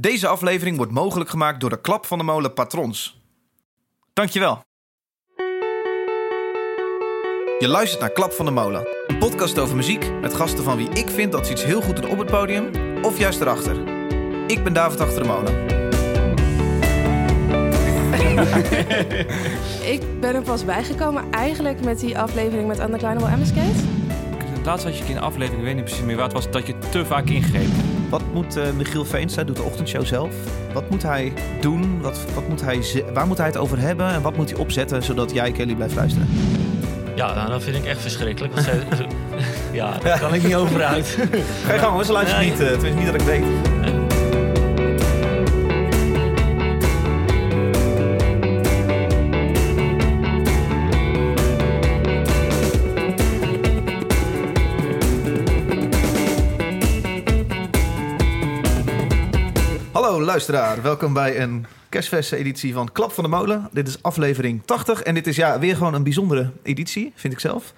Deze aflevering wordt mogelijk gemaakt door de Klap van de Molen patrons. Dankjewel. Je luistert naar Klap van de Molen, een podcast over muziek met gasten van wie ik vind dat ze iets heel goed doen op het podium of juist erachter. Ik ben David Achter de Molen. Ik ben er pas bijgekomen eigenlijk met die aflevering met Anne Kleine Emma Skate. Het laatste wat je in de aflevering, ik weet niet precies meer wat, was dat je te vaak ingreep. Wat moet eh, Michiel Veenstra, doet de ochtendshow zelf, wat moet hij doen? Wat, wat moet hij, waar moet hij het over hebben? En wat moet hij opzetten zodat jij, Kelly, blijft luisteren? Ja, nou, dat vind ik echt verschrikkelijk. Want zij, ja, daar kan ik niet over uit. Ga je gang, hoor, ze luisteren niet. eh, tenminste, niet dat ik weet. Luisteraar, welkom bij een kerstverse editie van Klap van de Molen. Dit is aflevering 80 en dit is ja, weer gewoon een bijzondere editie, vind ik zelf.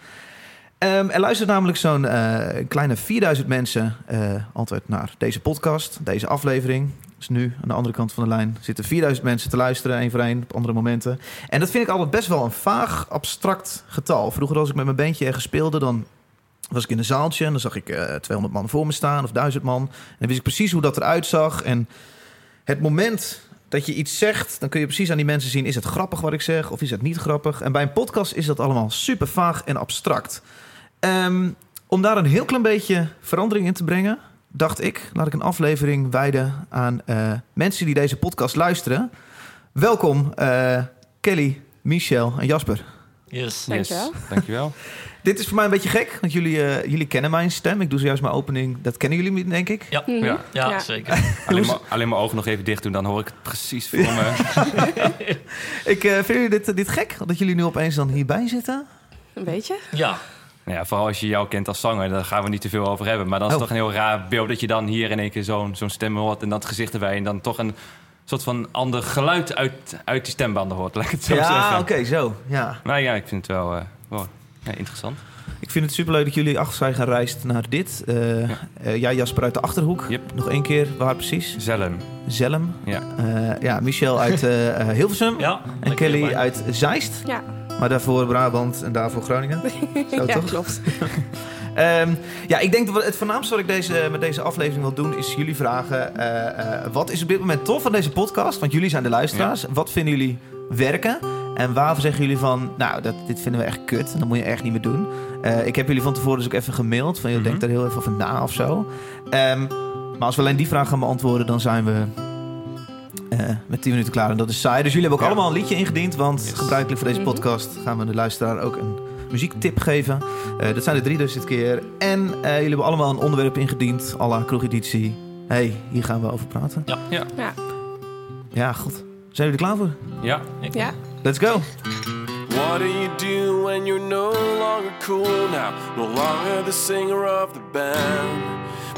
Ehm, er luistert namelijk zo'n eh, kleine 4000 mensen eh, altijd naar deze podcast, deze aflevering. Dus nu aan de andere kant van de lijn zitten 4000 mensen te luisteren, één voor één, op andere momenten. En dat vind ik altijd best wel een vaag, abstract getal. Vroeger als ik met mijn bandje ergens speelde, dan was ik in een zaaltje en dan zag ik eh 200 man voor me staan of 1000 man. En dan wist ik precies hoe dat eruit zag. En het moment dat je iets zegt, dan kun je precies aan die mensen zien: is het grappig wat ik zeg of is het niet grappig? En bij een podcast is dat allemaal super vaag en abstract. Ehm, om daar een heel klein beetje verandering in te brengen, dacht ik, laat ik een aflevering wijden aan eh, mensen die deze podcast luisteren. Welkom, eh, Kelly, Michel en Jasper. Yes. Dankjewel. dankjewel. Dit is voor mij een beetje gek, want jullie, eh, jullie kennen mijn stem. Ik doe zojuist mijn opening. Dat kennen jullie, denk ik. Ja, Mhm. Ja. ja, Ja. zeker. Alleen, maar, alleen mijn ogen nog even dicht doen, dan hoor ik het precies voor me. Ik eh, vind jullie dit, dit gek, dat jullie nu opeens dan hierbij zitten? Een beetje. Ja, Nou ja, vooral als je jou kent als zanger, daar gaan we niet te veel over hebben. Maar dan is het Oh. toch een heel raar beeld dat je dan hier in één keer zo'n zo'n stem hoort en dat gezicht erbij. En dan toch een soort van ander geluid uit, uit die stembanden hoort, laat ik het zo ja, zeggen. oké, zo. Ja. Nou ja, ik vind het wel, eh, wel ja, interessant. Ik vind het superleuk dat jullie achter zijn gereisd naar dit. Eh, Ja. eh, jij Jasper uit de Achterhoek. Yep. Nog één keer, waar precies? Zelm. Zelm. Ja. Eh, ja, Michel uit Hilversum. ja. En Kelly uit Zeist. Ja, Maar daarvoor Brabant en daarvoor Groningen. Zo ja toch? klopt. Ehm, ja, ik denk dat het voornaamste wat ik deze, met deze aflevering wil doen... is jullie vragen... eh, eh, wat is op dit moment tof aan deze podcast? Want jullie zijn de luisteraars. Wat vinden jullie werken? En waarvan zeggen jullie van... nou, dat, dit vinden we echt kut. En dat moet je echt niet meer doen. Eh, ik heb jullie van tevoren dus ook even gemaild. Van, joh, Mhm. denk daar heel even over na of zo. Ehm, maar als we alleen die vraag gaan beantwoorden... dan zijn we eh, met 10 minuten klaar. En dat is saai. Dus jullie hebben ook Ja. allemaal een liedje ingediend. Want Yes. gebruikelijk voor deze Mhm. podcast... gaan we de luisteraar ook een muziektip geven. Eh, dat zijn er drie dus dit keer. En eh, jullie hebben allemaal een onderwerp ingediend, à la kroegeditie. hey, hier gaan we over praten. Ja. Ja, Ja, goed. Zijn jullie er klaar voor? Ja. Ik- ja. Let's go. What do you do when you're no longer cool now? No longer the singer of the band.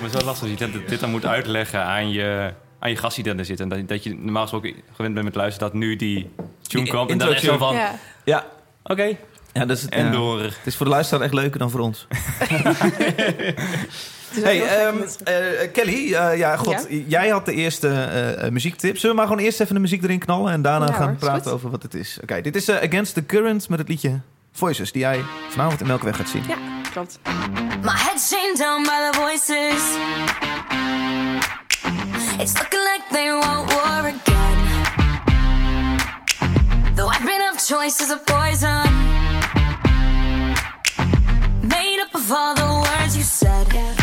lijkt me zo lastig dat je dit, dit dan moet uitleggen aan je, aan je gast die er zit. En dat, dat je normaal gesproken gewend bent met luisteren dat nu die tune komt. En dan echt zo van, ja. Ja. oké, ja dat is het, en ja. door. Het is voor de luisteraar echt leuker dan voor ons. Is Hey, ehm, eh, Kelly, eh, ja, god, jij had de eerste eh, eh, muziektip. Zullen we maar gewoon eerst even de muziek erin knallen en daarna Ja, gaan hoor, is praten over wat het is? Oké, dit is Against the Current met het liedje Voices, die jij vanavond in Melkweg gaat zien. Ja, klopt. My head's chained down by the voices. It's looking like they want war again. The weapon of choice is a poison. Made up of all the words you said.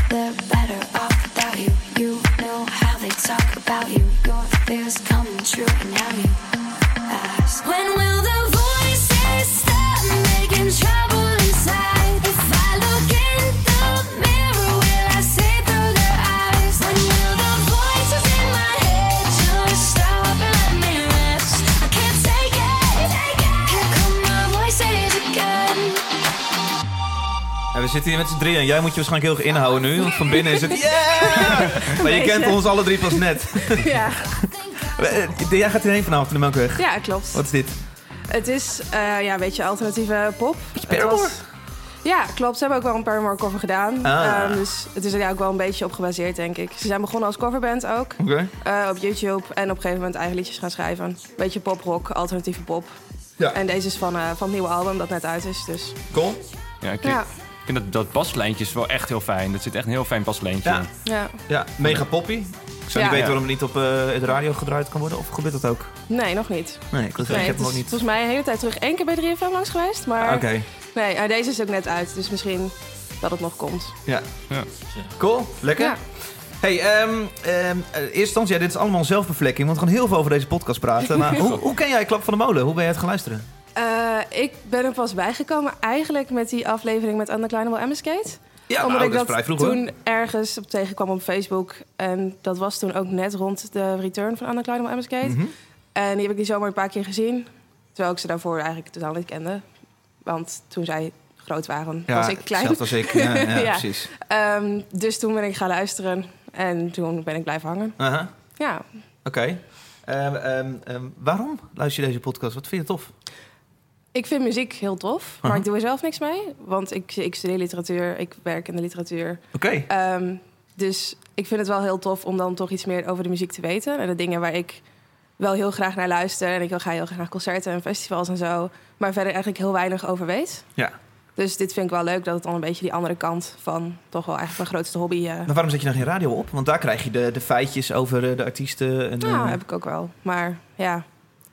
Zitten hier met z'n drieën en jij moet je waarschijnlijk heel erg inhouden nu. Want van binnen is het yeah! Maar je kent ons alle drie pas net. ja. Eh, Jij gaat hierheen vanavond in de Melkweg. ja, klopt. Wat is dit? Het is eh, ja, een beetje alternatieve pop. Het Paramore? was- Ja, klopt. Ze hebben ook wel een Paramore cover gedaan. Ah. Ehm, dus het is er ja ook wel een beetje op gebaseerd, denk ik. Ze zijn begonnen als coverband ook. Oké. eh, op YouTube. En op een gegeven moment eigen liedjes gaan schrijven. Beetje poprock, alternatieve pop. Ja. En deze is van, eh, van het nieuwe album dat net uit is. Dus Cool. Ja, ik, ja, ik vind dat, dat baslijntje is wel echt heel fijn. Dat zit echt een heel fijn baslijntje Ja. in. ja. Ja, mega poppy. Ik zou Ja. niet weten waarom het niet op eh, de radio gedraaid kan worden. Of gebeurt dat ook? Nee, nog niet. Nee, ik, ik Nee, heb het hem ook is niet. volgens mij een hele tijd terug één keer bij 3FM langs geweest. Maar Oké. nee, eh, deze is ook net uit. Dus misschien dat het nog komt. Ja. Ja. Cool. Lekker. Ja. Hey, ehm ehm, eh, eerst instantie, ja, dit is allemaal zelfbevlekking. Want we gaan heel veel over deze podcast praten. Maar hoe, hoe ken jij Klap van de Molen? Hoe ben jij het gaan luisteren? Eh, ik ben er pas bijgekomen eigenlijk met die aflevering met Undeclinable Amescate. Ja, Omdat nou, ik dat vroeg hoor. toen ergens op tegenkwam op Facebook. En dat was toen ook net rond de return van Undeclinable Amescate. Mhm. En die heb ik die zomer een paar keer gezien. Terwijl ik ze daarvoor eigenlijk totaal niet kende. Want toen zij groot waren, Ja, was ik klein. Zelfs als ik. Ja, ja, Ja. precies. Ehm, dus toen ben ik gaan luisteren. En toen ben ik blijven hangen. Ja, Oké. Ehm, ehm, waarom luister je deze podcast? Wat vind je tof? Ik vind muziek heel tof. Maar ik doe er zelf niks mee. Want ik, ik studeer literatuur. Ik werk in de literatuur. Oké. Ehm, dus ik vind het wel heel tof om dan toch iets meer over de muziek te weten. En de dingen waar ik wel heel graag naar luister. En ik ga heel graag naar concerten en festivals en zo. Maar verder eigenlijk heel weinig over weet. Ja. Dus dit vind ik wel leuk dat het dan een beetje die andere kant van toch wel eigenlijk mijn grootste hobby. eh Maar waarom zet je dan geen radio op? Want daar krijg je de, de feitjes over eh, de artiesten. En, nou, eh, heb ik ook wel. Maar ja,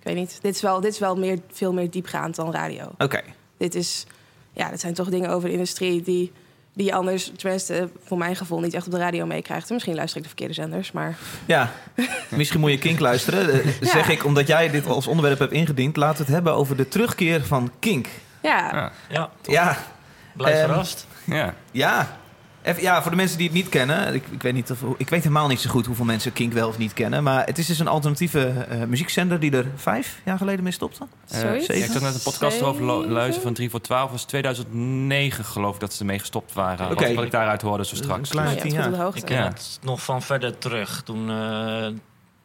weet niet. Dit is wel, dit is wel meer, veel meer diepgaand dan radio. Oké. Dit is, ja, dit zijn toch dingen over de industrie die, die je anders, tenminste voor mijn gevoel, niet echt op de radio meekrijgt. Misschien luister ik de verkeerde zenders, maar Ja, misschien moet je Kink luisteren. Eh, Ja. Zeg ik, omdat jij dit als onderwerp hebt ingediend. Laten we het hebben over de terugkeer van Kink. ja. Ja. Ja, Ja, blijf Ehm, verrast. Ja. ja. Even, ja, voor de mensen die het niet kennen. Ik, ik, weet niet of, ik weet helemaal niet zo goed hoeveel mensen Kink wel of niet kennen. Maar het is dus een alternatieve eh, muziekzender die er vijf jaar geleden mee stopte. Zoiets? ik zat net een podcast erover Zeven? luisteren van 3 voor 12. was 2009 geloof ik dat ze ermee gestopt waren. Oké. Wat, wat ik daaruit hoorde zo Een straks. kleine Oh ja, tien jaar. Ik ken Ja. het nog van verder terug. Toen, eh,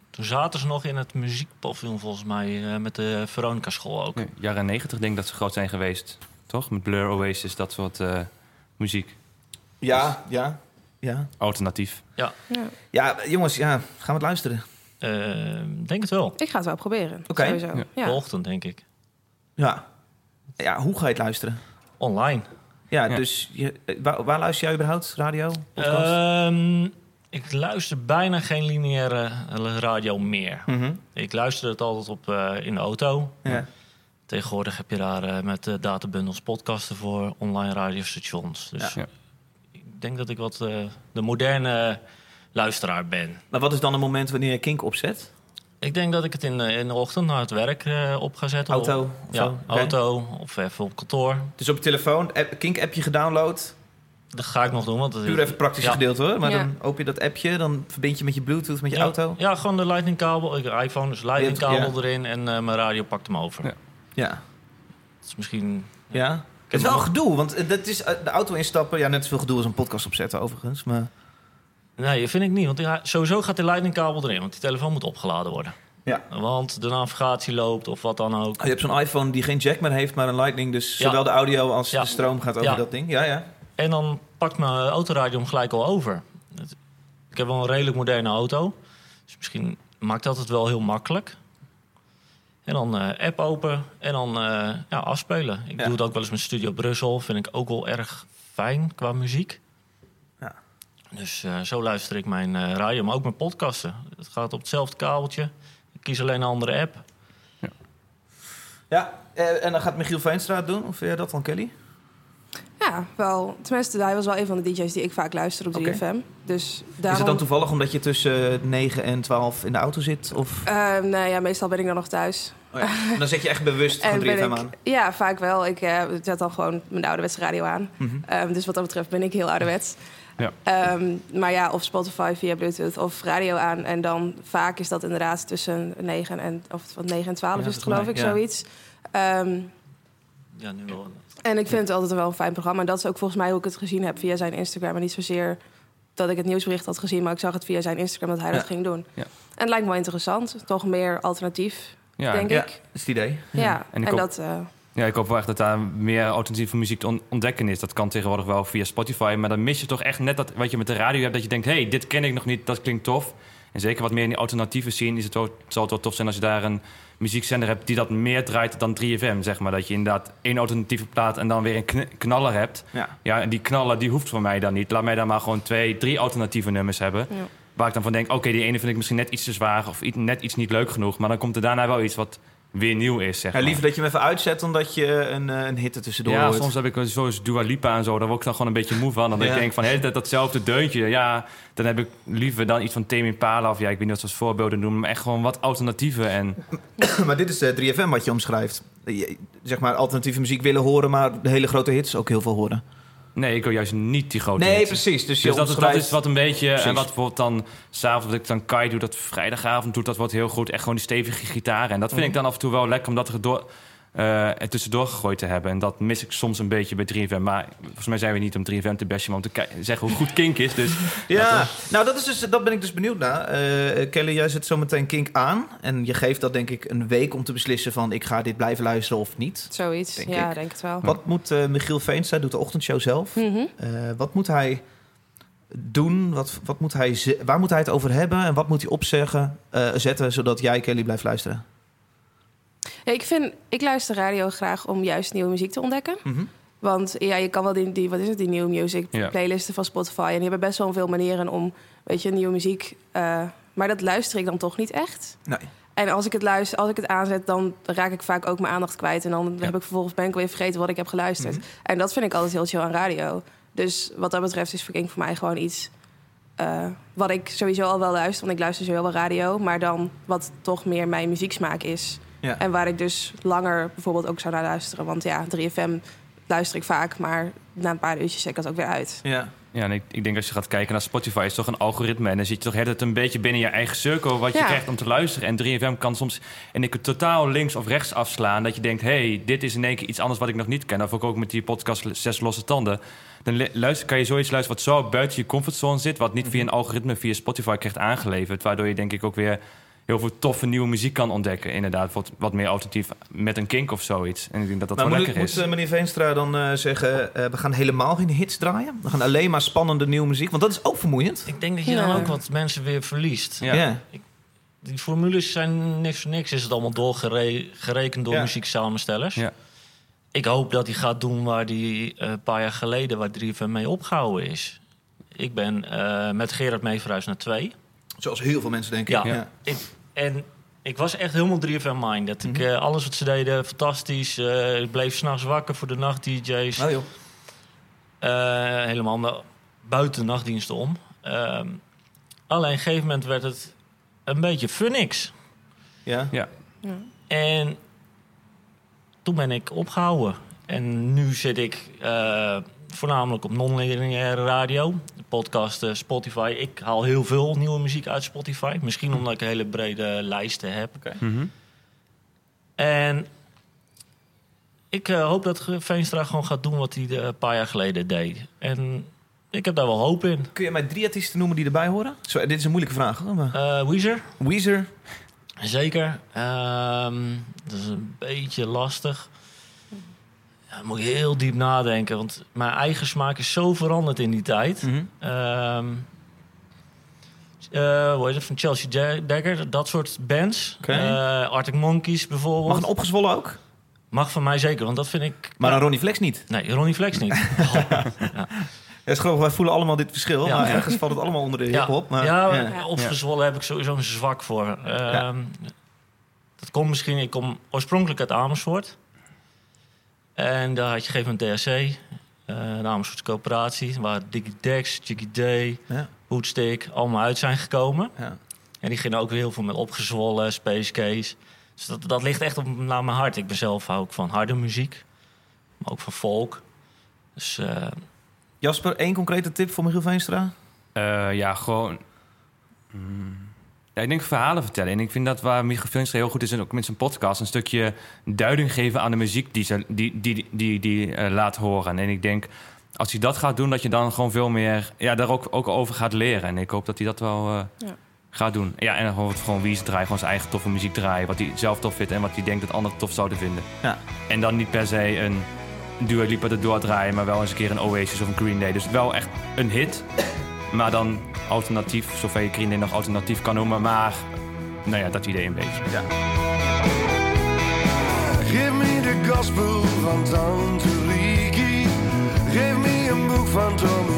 toen zaten ze nog in het muziekpaviljoen volgens mij. eh, met de Veronica school ook. Nee, jaren 90 denk ik dat ze groot zijn geweest. Toch? Met Blur, Oasis, dat soort eh, muziek. Ja, ja, ja. Alternatief. Ja. Ja, jongens, ja, gaan we het luisteren? Eh, denk het wel. Ik ga het wel proberen. Oké. Sowieso. Ja. Ja. De ochtend denk ik. Ja. Ja, hoe ga je het luisteren? Online. Ja, Ja. dus je, eh, waar, waar luister jij überhaupt? Radio? Ehm, ik luister bijna geen lineaire eh, radio meer. Mhm. Ik luister het altijd op eh, in de auto. Ja. Tegenwoordig heb je daar eh, met databundels podcasten voor online radiostations. Dus Ja. Ik denk dat ik wat eh, de moderne luisteraar ben. Maar wat is dan een moment wanneer je Kink opzet? Ik denk dat ik het in de, in de ochtend naar het werk eh, op ga zetten. Auto? Of, of ja, zo? Auto of even op kantoor. Dus op je telefoon, app, Kink-appje gedownload. Dat ga ik nog doen. Want het- Puur even praktisch Ja. gedeelte hoor. Maar Ja. dan open je dat appje, dan verbind je met je Bluetooth met je ja, auto. Ja, gewoon de lightning kabel. Ik iPhone, dus lightning Ja. kabel erin en eh, mijn radio pakt hem over. Ja. Ja. Dat is misschien... Ja. Het is wel gedoe, want eh, dat is eh, de auto instappen. Ja, net zoveel gedoe als een podcast opzetten overigens. Maar Nee, vind ik niet. Want sowieso gaat de lightning kabel erin. Want die telefoon moet opgeladen worden. Ja. Want de navigatie loopt of wat dan ook. je hebt zo'n iPhone die geen jack meer heeft, maar een Lightning. Dus Ja. zowel de audio als Ja. de stroom gaat over Ja. dat ding. Ja, ja. En dan pakt mijn autoradio hem gelijk al over. Ik heb wel een redelijk moderne auto. Dus misschien maakt dat het wel heel makkelijk. En dan eh, app open en dan eh, ja, afspelen. Ik Ja. doe het ook wel eens met Studio Brussel. Vind ik ook wel erg fijn qua muziek. Ja. Dus eh, zo luister ik mijn eh, radio, maar ook mijn podcasten. Het gaat op hetzelfde kabeltje. Ik kies alleen een andere app. Ja, eh, en dan gaat Michiel Veenstra het doen. Of vind jij dat dan, Kelly? Ja, wel. Tenminste, hij was wel een van de DJ's die ik vaak luister op 3FM. Oké. Dus Is het dan toevallig omdat je tussen 9 en 12 in de auto zit? Of nee, ja, meestal ben ik dan nog thuis. Oh ja. dan zet je echt bewust van 3FM ben ik, aan? Ja, vaak wel. Ik eh, zet dan gewoon mijn ouderwetse radio aan. Mhm. Ehm, dus wat dat betreft ben ik heel ouderwets. Ja. Ehm, maar ja, of Spotify via Bluetooth of radio aan. En dan vaak is dat inderdaad tussen 9 en, of van 9 en 12 Ja, is het geloof ik, zoiets. Ehm, Ja, nu wel. En ik vind het altijd wel een fijn programma. En dat is ook volgens mij hoe ik het gezien heb via zijn Instagram. En niet zozeer dat ik het nieuwsbericht had gezien, maar ik zag het via zijn Instagram dat hij Ja. dat ging doen. Ja. En het lijkt me wel interessant. Toch meer alternatief, Ja, denk Ja, ik. dat is het idee. Ja, En en, ik hoop- dat... Ja, ik hoop wel echt dat daar meer alternatieve muziek te on- ontdekken is. Dat kan tegenwoordig wel via Spotify. Maar dan mis je toch echt net dat wat je met de radio hebt. Dat je denkt, hé, hey, dit ken ik nog niet, dat klinkt tof. En zeker wat meer in die alternatieve scene is het wel, zal het wel tof zijn als je daar een muziekzender hebt die dat meer draait dan 3FM. Zeg maar. Dat je inderdaad één alternatieve plaat en dan weer een kn- knaller hebt. Ja. Ja, en die knaller die hoeft voor mij dan niet. Laat mij dan maar gewoon twee, drie alternatieve nummers hebben. Ja. Waar ik dan van denk, oké, die ene vind ik misschien net iets te zwaar of iets- net iets niet leuk genoeg. Maar dan komt er daarna wel iets wat weer nieuw is, zeg Ja, maar. liever dat je hem even uitzet dan dat je een, eh, een hit er tussendoor Ja, hoort. soms heb ik zoals Dua Lipa en zo, daar word ik dan gewoon een beetje moe van. Dan Ja. ik denk van, de hele datzelfde deuntje. Ja, dan heb ik liever dan iets van Tame Impala of ja, ik weet niet wat ze als voorbeelden doen, maar echt gewoon wat alternatieven. En maar dit is eh, 3FM wat je omschrijft. Je- Zeg maar alternatieve muziek willen horen, maar de hele grote hits ook heel veel horen. Nee, ik wil juist niet die grote Nee, hits. precies. Dus, je Dus dat, is- dat is wat een beetje, Precies. en wat bijvoorbeeld dan s'avonds, wat ik dan Kai doe, dat vrijdagavond doet, dat wordt heel goed. Echt gewoon die stevige gitaar. En dat vind Mhm. ik dan af en toe wel lekker om dat er, door, eh, er tussendoor gegooid te hebben. En dat mis ik soms een beetje bij 3FM. Maar volgens mij zijn we niet om 3FM te bashen, maar om te zeggen hoe goed Kink is. Dus Ja, nou dat, is dus, dat ben ik dus benieuwd naar. Eh, Kelly, jij zet zo meteen Kink aan. En je geeft dat denk ik een week om te beslissen van... ik ga dit blijven luisteren of niet. zoiets, Denk ja, ik. denk het wel. Wat moet eh, Michiel Veenstra, doet de ochtendshow zelf... Mhm. Eh, wat moet hij doen? Wat, wat moet hij waar moet hij het over hebben? En wat moet hij opzeggen, eh, zetten... zodat jij, Kelly, blijft luisteren? Ja, ik, vind, ik luister radio graag om juist nieuwe muziek te ontdekken. Mhm. Want ja, je kan wel die, die wat is het, die nieuwe music Ja. playlisten van Spotify. En die hebben best wel veel manieren om, weet je, nieuwe muziek. eh, maar dat luister ik dan toch niet echt. Nee. En als ik het luister, als ik het aanzet, dan raak ik vaak ook mijn aandacht kwijt. En dan heb ik vervolgens ben ik weer vergeten wat ik heb geluisterd. Mhm. En dat vind ik altijd heel chill aan radio. Dus wat dat betreft is Verking voor mij gewoon iets eh, wat ik sowieso al wel luister. Want ik luister sowieso wel radio, maar dan wat toch meer mijn muzieksmaak is. Ja. En waar ik dus langer bijvoorbeeld ook zou naar luisteren. Want ja, 3FM luister ik vaak, maar na een paar uurtjes zet ik dat ook weer uit. Ja. Ja, en ik, ik denk als je gaat kijken naar Spotify, is het toch een algoritme. En dan zit je toch het een beetje binnen je eigen cirkel wat je Ja. krijgt om te luisteren. En 3FM kan soms en ik het totaal links of rechts afslaan. Dat je denkt, hey, dit is in één keer iets anders wat ik nog niet ken. Ik ook met die podcast Zes Losse Tanden. Dan luister, kan je zoiets luisteren wat zo buiten je comfortzone zit. Wat niet via een algoritme, via Spotify krijgt aangeleverd. Waardoor je denk ik ook weer heel veel toffe nieuwe muziek kan ontdekken. Inderdaad, wat, wat meer alternatief met een kink of zoiets. En ik denk dat dat Nou, wel moet, lekker moet is. eh, meneer Veenstra dan eh, zeggen... eh, we gaan helemaal geen hits draaien? We gaan alleen maar spannende nieuwe muziek? Want dat is ook vermoeiend. Ik denk dat je Ja. dan ook wat mensen weer verliest. Ja. Ja. Die formules zijn niks voor niks. Is het allemaal doorgerekend door Ja. muzieksamenstellers. Ja. Ik hoop dat hij gaat doen waar hij eh, een paar jaar geleden... waar 3FM mee opgehouden is. Ik ben eh, met Gerard mee verhuisd naar 2. Zoals heel veel mensen denken. Ja. ja. Ik, en ik was echt helemaal 3FM-minded. Ik, eh, alles wat ze deden, fantastisch. Eh, ik bleef s'nachts wakker voor de nacht-dj's. Oh, joh. Eh, helemaal buiten de nachtdiensten om. Ehm, alleen op een gegeven moment werd het een beetje funix. Ja. Ja. En toen ben ik opgehouden. En nu zit ik eh, voornamelijk op non-lineaire radio. De podcast eh, Spotify. Ik haal heel veel nieuwe muziek uit Spotify. Misschien omdat ik een hele brede lijsten heb. Mhm. En ik eh, hoop dat Veenstra gewoon gaat doen wat hij eh, een paar jaar geleden deed. En ik heb daar wel hoop in. Kun je mij drie artiesten noemen die erbij horen? Zo, dit is een moeilijke vraag. Hoor, maar... Eh Weezer, Weezer. zeker. Ehm, dat is een beetje lastig. Ja, dan moet heel diep nadenken, want mijn eigen smaak is zo veranderd in die tijd. Eh, hoe heet het? Van Chelsea Dagger, dat soort bands. Oké. Eh, Arctic Monkeys bijvoorbeeld. Mag Mag, een opgezwollen ook? van mij zeker, want dat vind ik... Maar een Ronnie Flex niet. Nee, Ronnie Flex niet. Ja, is gewoon, wij voelen allemaal dit verschil. Ja. maar ergens valt het allemaal onder de Ja, hip-hop. Ja, ja. ja. opgezwollen heb ik sowieso een zwak voor. Ehm, Dat komt misschien, ik kom oorspronkelijk uit Amersfoort. En daar had je een gegeven moment DSC, eh de Amersfoortse coöperatie, waar Diggy Dex, Jiggy Day, Ja. Allemaal uit zijn gekomen. Ja. En die gingen ook weer heel veel met opgezwollen, Space Case. Dus dat, dat ligt echt op, naar mijn hart. Ik ben zelf hou ik van harde muziek, maar ook van folk. Dus eh, Jasper, één concrete tip voor Michiel Veenstra? Eh, ja, gewoon. mm, Ja, ik denk verhalen vertellen. En ik vind dat waar Michiel heel goed is... en ook met zijn podcast... een stukje duiding geven aan de muziek die ze die, die, die, die, eh, laat horen. En ik denk, als hij dat gaat doen... dat je dan gewoon veel meer ja, daar ook, ook over gaat leren. En ik hoop dat hij dat wel eh, Ja. gaat doen. Ja, en dan gewoon, gewoon wie ze draaien, gewoon zijn eigen toffe muziek draaien. Wat hij zelf tof vindt en wat hij denkt dat anderen tof zouden vinden. Ja. En dan niet per se een Dua Lipa erdoor draaien... maar wel eens een keer een Oasis of een Green Day. Dus wel echt een hit... Maar dan alternatief, zover je Green nog alternatief kan noemen. Maar, nou ja, dat idee een beetje. Geef me de gospel van Riki. Geef me een boek van Tommy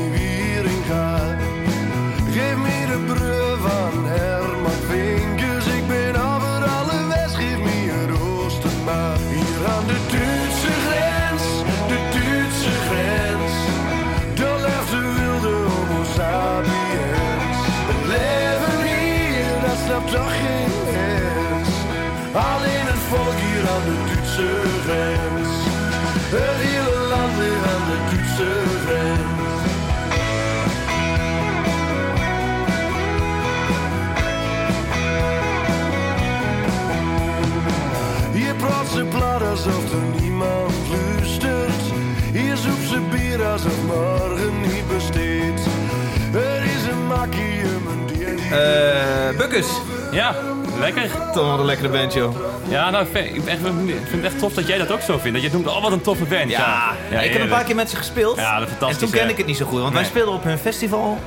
Eh Bukkes. Ja, lekker. Toch wel een lekkere band, joh. Ja, nou, ik, ben echt- ik vind het echt tof dat jij dat ook zo vindt. Dat je noemt, oh, wat een toffe band. Ja, ik heb een paar keer met ze gespeeld. Ja, dat is fantastisch. en toen hè. ik het niet zo goed, want wij speelden op hun festival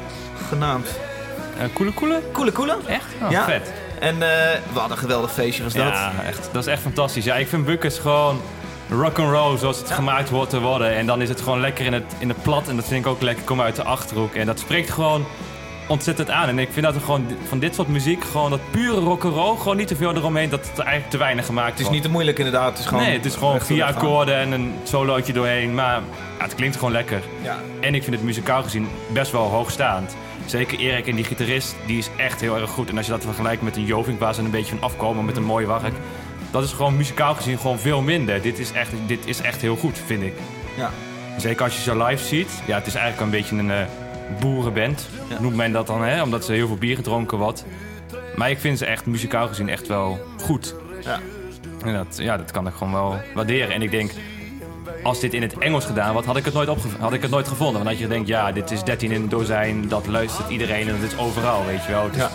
genaamd Eh, Koele Koele? Koele Koele. Echt? Oh, Ja. vet. En eh, we hadden een geweldig feestje, was dat. Ja, echt, dat is echt fantastisch. Ja, ik vind Buckers gewoon rock and roll zoals het gemaakt hoort te worden. En dan is het gewoon lekker in het, in het plat. En dat vind ik ook lekker. Kom uit de achterhoek. En dat spreekt gewoon ontzettend aan. En ik vind dat er gewoon van dit soort muziek, gewoon dat pure rock and roll, gewoon niet te veel eromheen. Dat het eigenlijk te weinig gemaakt Het is wordt. niet te moeilijk inderdaad. Het is gewoon nee, het is gewoon vier akkoorden en een solootje doorheen. Maar ja, het klinkt gewoon lekker. Ja. En ik vind het muzikaal gezien best wel hoogstaand. Zeker Erik en die gitarist, die is echt heel erg goed. En als je dat vergelijkt met een Jovink waar ze een beetje van afkomen met een mooi werk. Dat is gewoon muzikaal gezien gewoon veel minder. Dit is echt, dit is echt heel goed, vind ik. Ja. Zeker als je ze live ziet. Ja, het is eigenlijk een beetje een eh, boerenband. Ja. Noemt men dat dan, hè? Omdat ze heel veel bier gedronken wordt. Maar ik vind ze echt muzikaal gezien echt wel goed. Ja. En dat, ja, dat kan ik gewoon wel waarderen. En ik denk, als dit in het Engels gedaan wordt, had ik het nooit, opge had ik het nooit gevonden. Want dat je denkt, ja, dit is 13 in een dozijn, dat luistert iedereen en dat is overal, weet je wel. Ja.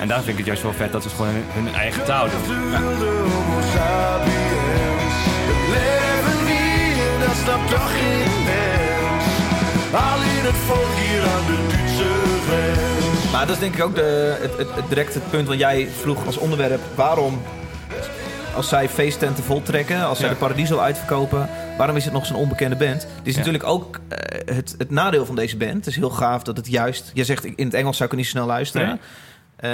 En daar vind ik het juist wel vet dat ze het gewoon hun, hun eigen taal doen. De Alleen het volk hier aan de Duitse grens. Maar dat is denk ik ook de, het, het, het direct het punt wat jij vroeg als onderwerp. Waarom, als zij feesttenten voltrekken, als zij Ja. de Paradiso uitverkopen, waarom is het nog zo'n onbekende band? Dit is Ja. natuurlijk ook eh, het, het nadeel van deze band. Het is heel gaaf dat het juist... Je zegt, in het Engels zou ik er niet snel luisteren. Eh,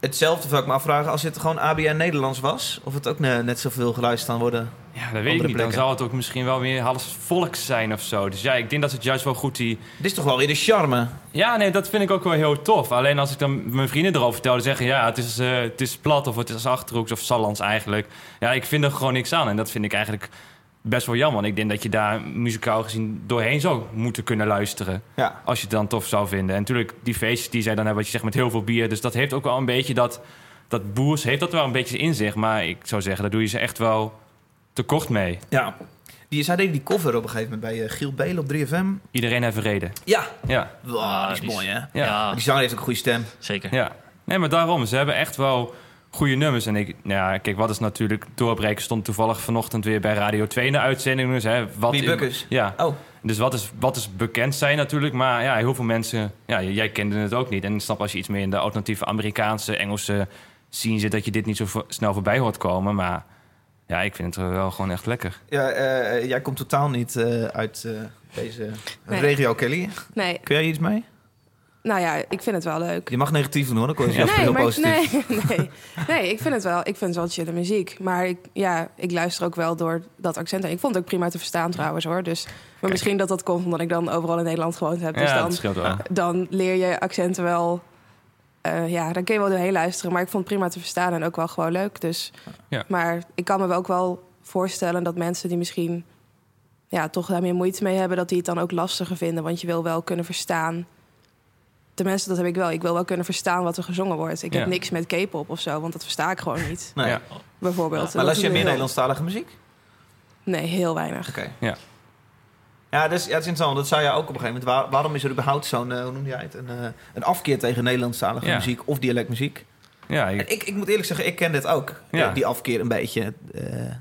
hetzelfde zou ik me afvragen als het gewoon ABN Nederlands was. Of het ook ne- net zoveel geluisterd kan worden. Ja, dat weet ik niet. Dan zou het ook misschien wel weer half volks zijn of zo. Dus ja, ik denk dat het juist wel goed die... Dit is toch wel weer de charme. Ja, nee, dat vind ik ook wel heel tof. Alleen als ik dan mijn vrienden erover vertel, dan zeggen ja, het is, eh, het is plat of het is achterhoeks of Sallands eigenlijk. Ja, ik vind er gewoon niks aan. En dat vind ik eigenlijk best wel jammer. Want ik denk dat je daar muzikaal gezien doorheen zou moeten kunnen luisteren. Ja. Als je het dan tof zou vinden. En natuurlijk, die feestjes die zij dan hebben, wat je zegt, met heel veel bier. Dus dat heeft ook wel een beetje dat... Dat boers heeft dat wel een beetje in zich. Maar ik zou zeggen, daar doe je ze echt wel tekort mee. ja. Die, zij deden die cover op een gegeven moment bij eh, Giel Belen op 3FM. Iedereen heeft reden. Ja. Ja, Wow, Ah, die is die mooi, hè? ja. Ja, Die zanger heeft ook een goede stem. zeker. Ja, nee, maar daarom. Ze hebben echt wel goede nummers. En ik, nou ja, kijk, wat is natuurlijk doorbreken stond toevallig vanochtend weer bij Radio 2 in de uitzending. Dus, hè, wat Wie, in- Bukkers? Ja, Oh, dus wat is, wat is bekend zijn natuurlijk. Maar ja, heel veel mensen, ja, jij kende het ook niet. En ik snap als je iets meer in de alternatieve Amerikaanse, Engelse scene zit, dat je dit niet zo snel voorbij hoort komen. Maar ja, ik vind het wel gewoon echt lekker. ja, eh, jij komt totaal niet eh, uit eh, deze Nee. regio, Kelly. Nee, Kun jij iets mee? nou ja, ik vind het wel leuk. Je mag negatief doen hoor, dan kon je Ja. Nee, heel maar positief. nee, nee, nee, ik vind het wel. Ik vind het wel chille muziek. Maar ik, ja, ik luister ook wel door dat accent. heen. Ik vond het ook prima te verstaan trouwens hoor. Dus, maar misschien dat dat komt omdat ik dan overal in Nederland gewoond heb. Dus ja, dan, dat scheelt wel. Ja. dan leer je accenten wel. Eh, ja, dan kun je wel doorheen luisteren. Maar ik vond het prima te verstaan en ook wel gewoon leuk. Dus, Ja. Maar ik kan me wel ook wel voorstellen dat mensen die misschien ja, toch daar meer moeite mee hebben, dat die het dan ook lastiger vinden. Want je wil wel kunnen verstaan tenminste, dat heb ik wel. Ik wil wel kunnen verstaan wat er gezongen wordt. Ik Ja. heb niks met K-pop of zo, want dat versta ik gewoon niet. Nee. Ja. Bijvoorbeeld. Maar luister je meer Nederlandstalige muziek? Nee, heel weinig. Oké. Ja. Ja, dat is, ja, dat is interessant. Dat zei je ook op een gegeven moment. Waar- waarom is er überhaupt zo'n, eh, hoe noem jij het, een, eh, een afkeer tegen Nederlandstalige Ja. muziek of dialectmuziek? Ja, En ik, ik, moet eerlijk zeggen, ik ken dit ook. Ja. Die afkeer een beetje. Eh, eh,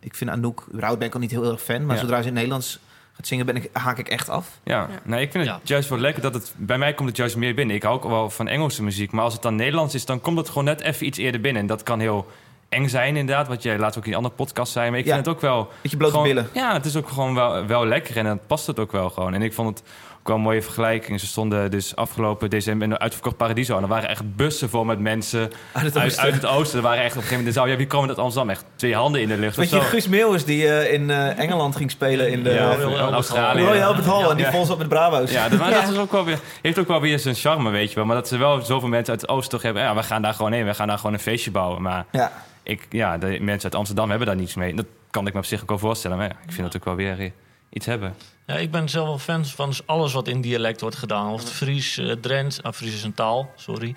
ik vind Anouk, überhaupt ben ik al niet heel erg fan. Maar Ja. zodra ze in het Nederlands gaat zingen, ben ik, haak ik echt af. ja. Ja. Nee, ik vind het Ja. juist wel lekker dat het... Bij mij komt het juist meer binnen. Ik hou ook wel van Engelse muziek. Maar als het dan Nederlands is, dan komt het gewoon net even iets eerder binnen. En dat kan heel eng zijn inderdaad. Wat jij laatst ook in die andere podcast zei. Maar ik Ja. vind het ook wel... Beetje blote gewoon- billen. Ja, het is ook gewoon wel, wel lekker. En dan past het ook wel gewoon. En ik vond het ook wel een mooie vergelijking. Ze stonden dus afgelopen december in een uitverkocht Paradiso. En er waren echt bussen vol met mensen Uit het uit, oosten. uit het oosten. Er waren echt op een gegeven moment... Zou je wie komen uit Amsterdam? Echt twee handen in de lucht. Weet je. Guus Meeuwis die eh, in eh, Engeland ging spelen in de Ja, ja, of Australië. Royal Albert Hall. En die Ja. vol zat met Bravo's. Ja, dat, maar Ja. dat is ook wel weer, heeft ook wel weer zijn charme, weet je wel. Maar dat ze wel zoveel mensen uit het oosten toch hebben... Ja, we gaan daar gewoon heen. We gaan daar gewoon een feestje bouwen. Maar Ja. Ik, ja, de mensen uit Amsterdam hebben daar niets mee. Dat kan ik me op zich ook wel voorstellen. Maar ja, ik vind het ook wel weer eh, iets hebben. Ja, ik ben zelf wel fan van alles wat in dialect wordt gedaan. Of het Fries, eh Drents, ah, Fries is een taal, sorry.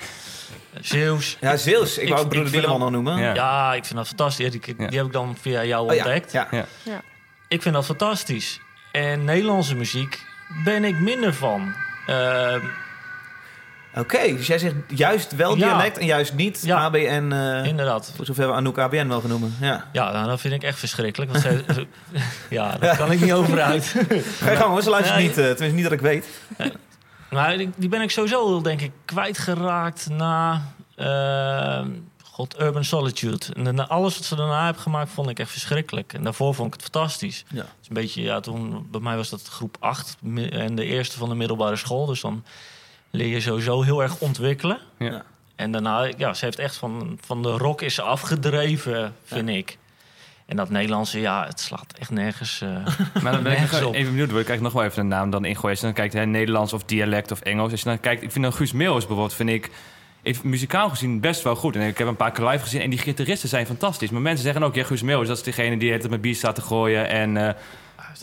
Eh, Zeeuws. Ja, Zeeuws. Ik, Ik- wou broeder nog dat- noemen. Ja. Ja, ik vind dat fantastisch. Die, die Ja. heb ik dan via jou Oh, ontdekt. Ja. Ja. Ik vind dat fantastisch. En Nederlandse muziek ben ik minder van. Ehm, Oké, dus jij zegt juist wel Ja. dialect en juist niet Ja. ABN. eh inderdaad. voor zover we Anouk ABN wel genoemen. Ja. Ja, nou, dat vind ik echt verschrikkelijk. Want zij- ja, daar kan ik niet over uit. Ga je gang hoor, ze luistert niet. eh, tenminste, niet dat ik weet. Maar die, die ben ik sowieso, denk ik, kwijtgeraakt na... ehm, God, Urban Solitude. En daarna- alles wat ze daarna hebben gemaakt, vond ik echt verschrikkelijk. En daarvoor vond ik het fantastisch. Ja. Een beetje, ja, toen, bij mij was dat groep 8 mi- en de eerste van de middelbare school. Dus dan leer je sowieso heel erg ontwikkelen. Ja. En daarna, ja, ze heeft echt van, van de rock is ze afgedreven, vind ik. En dat Nederlandse, ja, het slaat echt nergens. eh, Maar dan ben ik even benieuwd. Wil ik eigenlijk nog wel even een naam dan ingooien. Als je dan kijkt, hè, Nederlands of dialect of Engels. Als je dan kijkt, ik vind dan Guus Meeuwis bijvoorbeeld, vind ik... Heeft muzikaal gezien best wel goed. En ik heb een paar keer live gezien en die gitaristen zijn fantastisch. Maar mensen zeggen ook, ja, Guus Meeuwis, dat is degene die het met bier staat te gooien en eh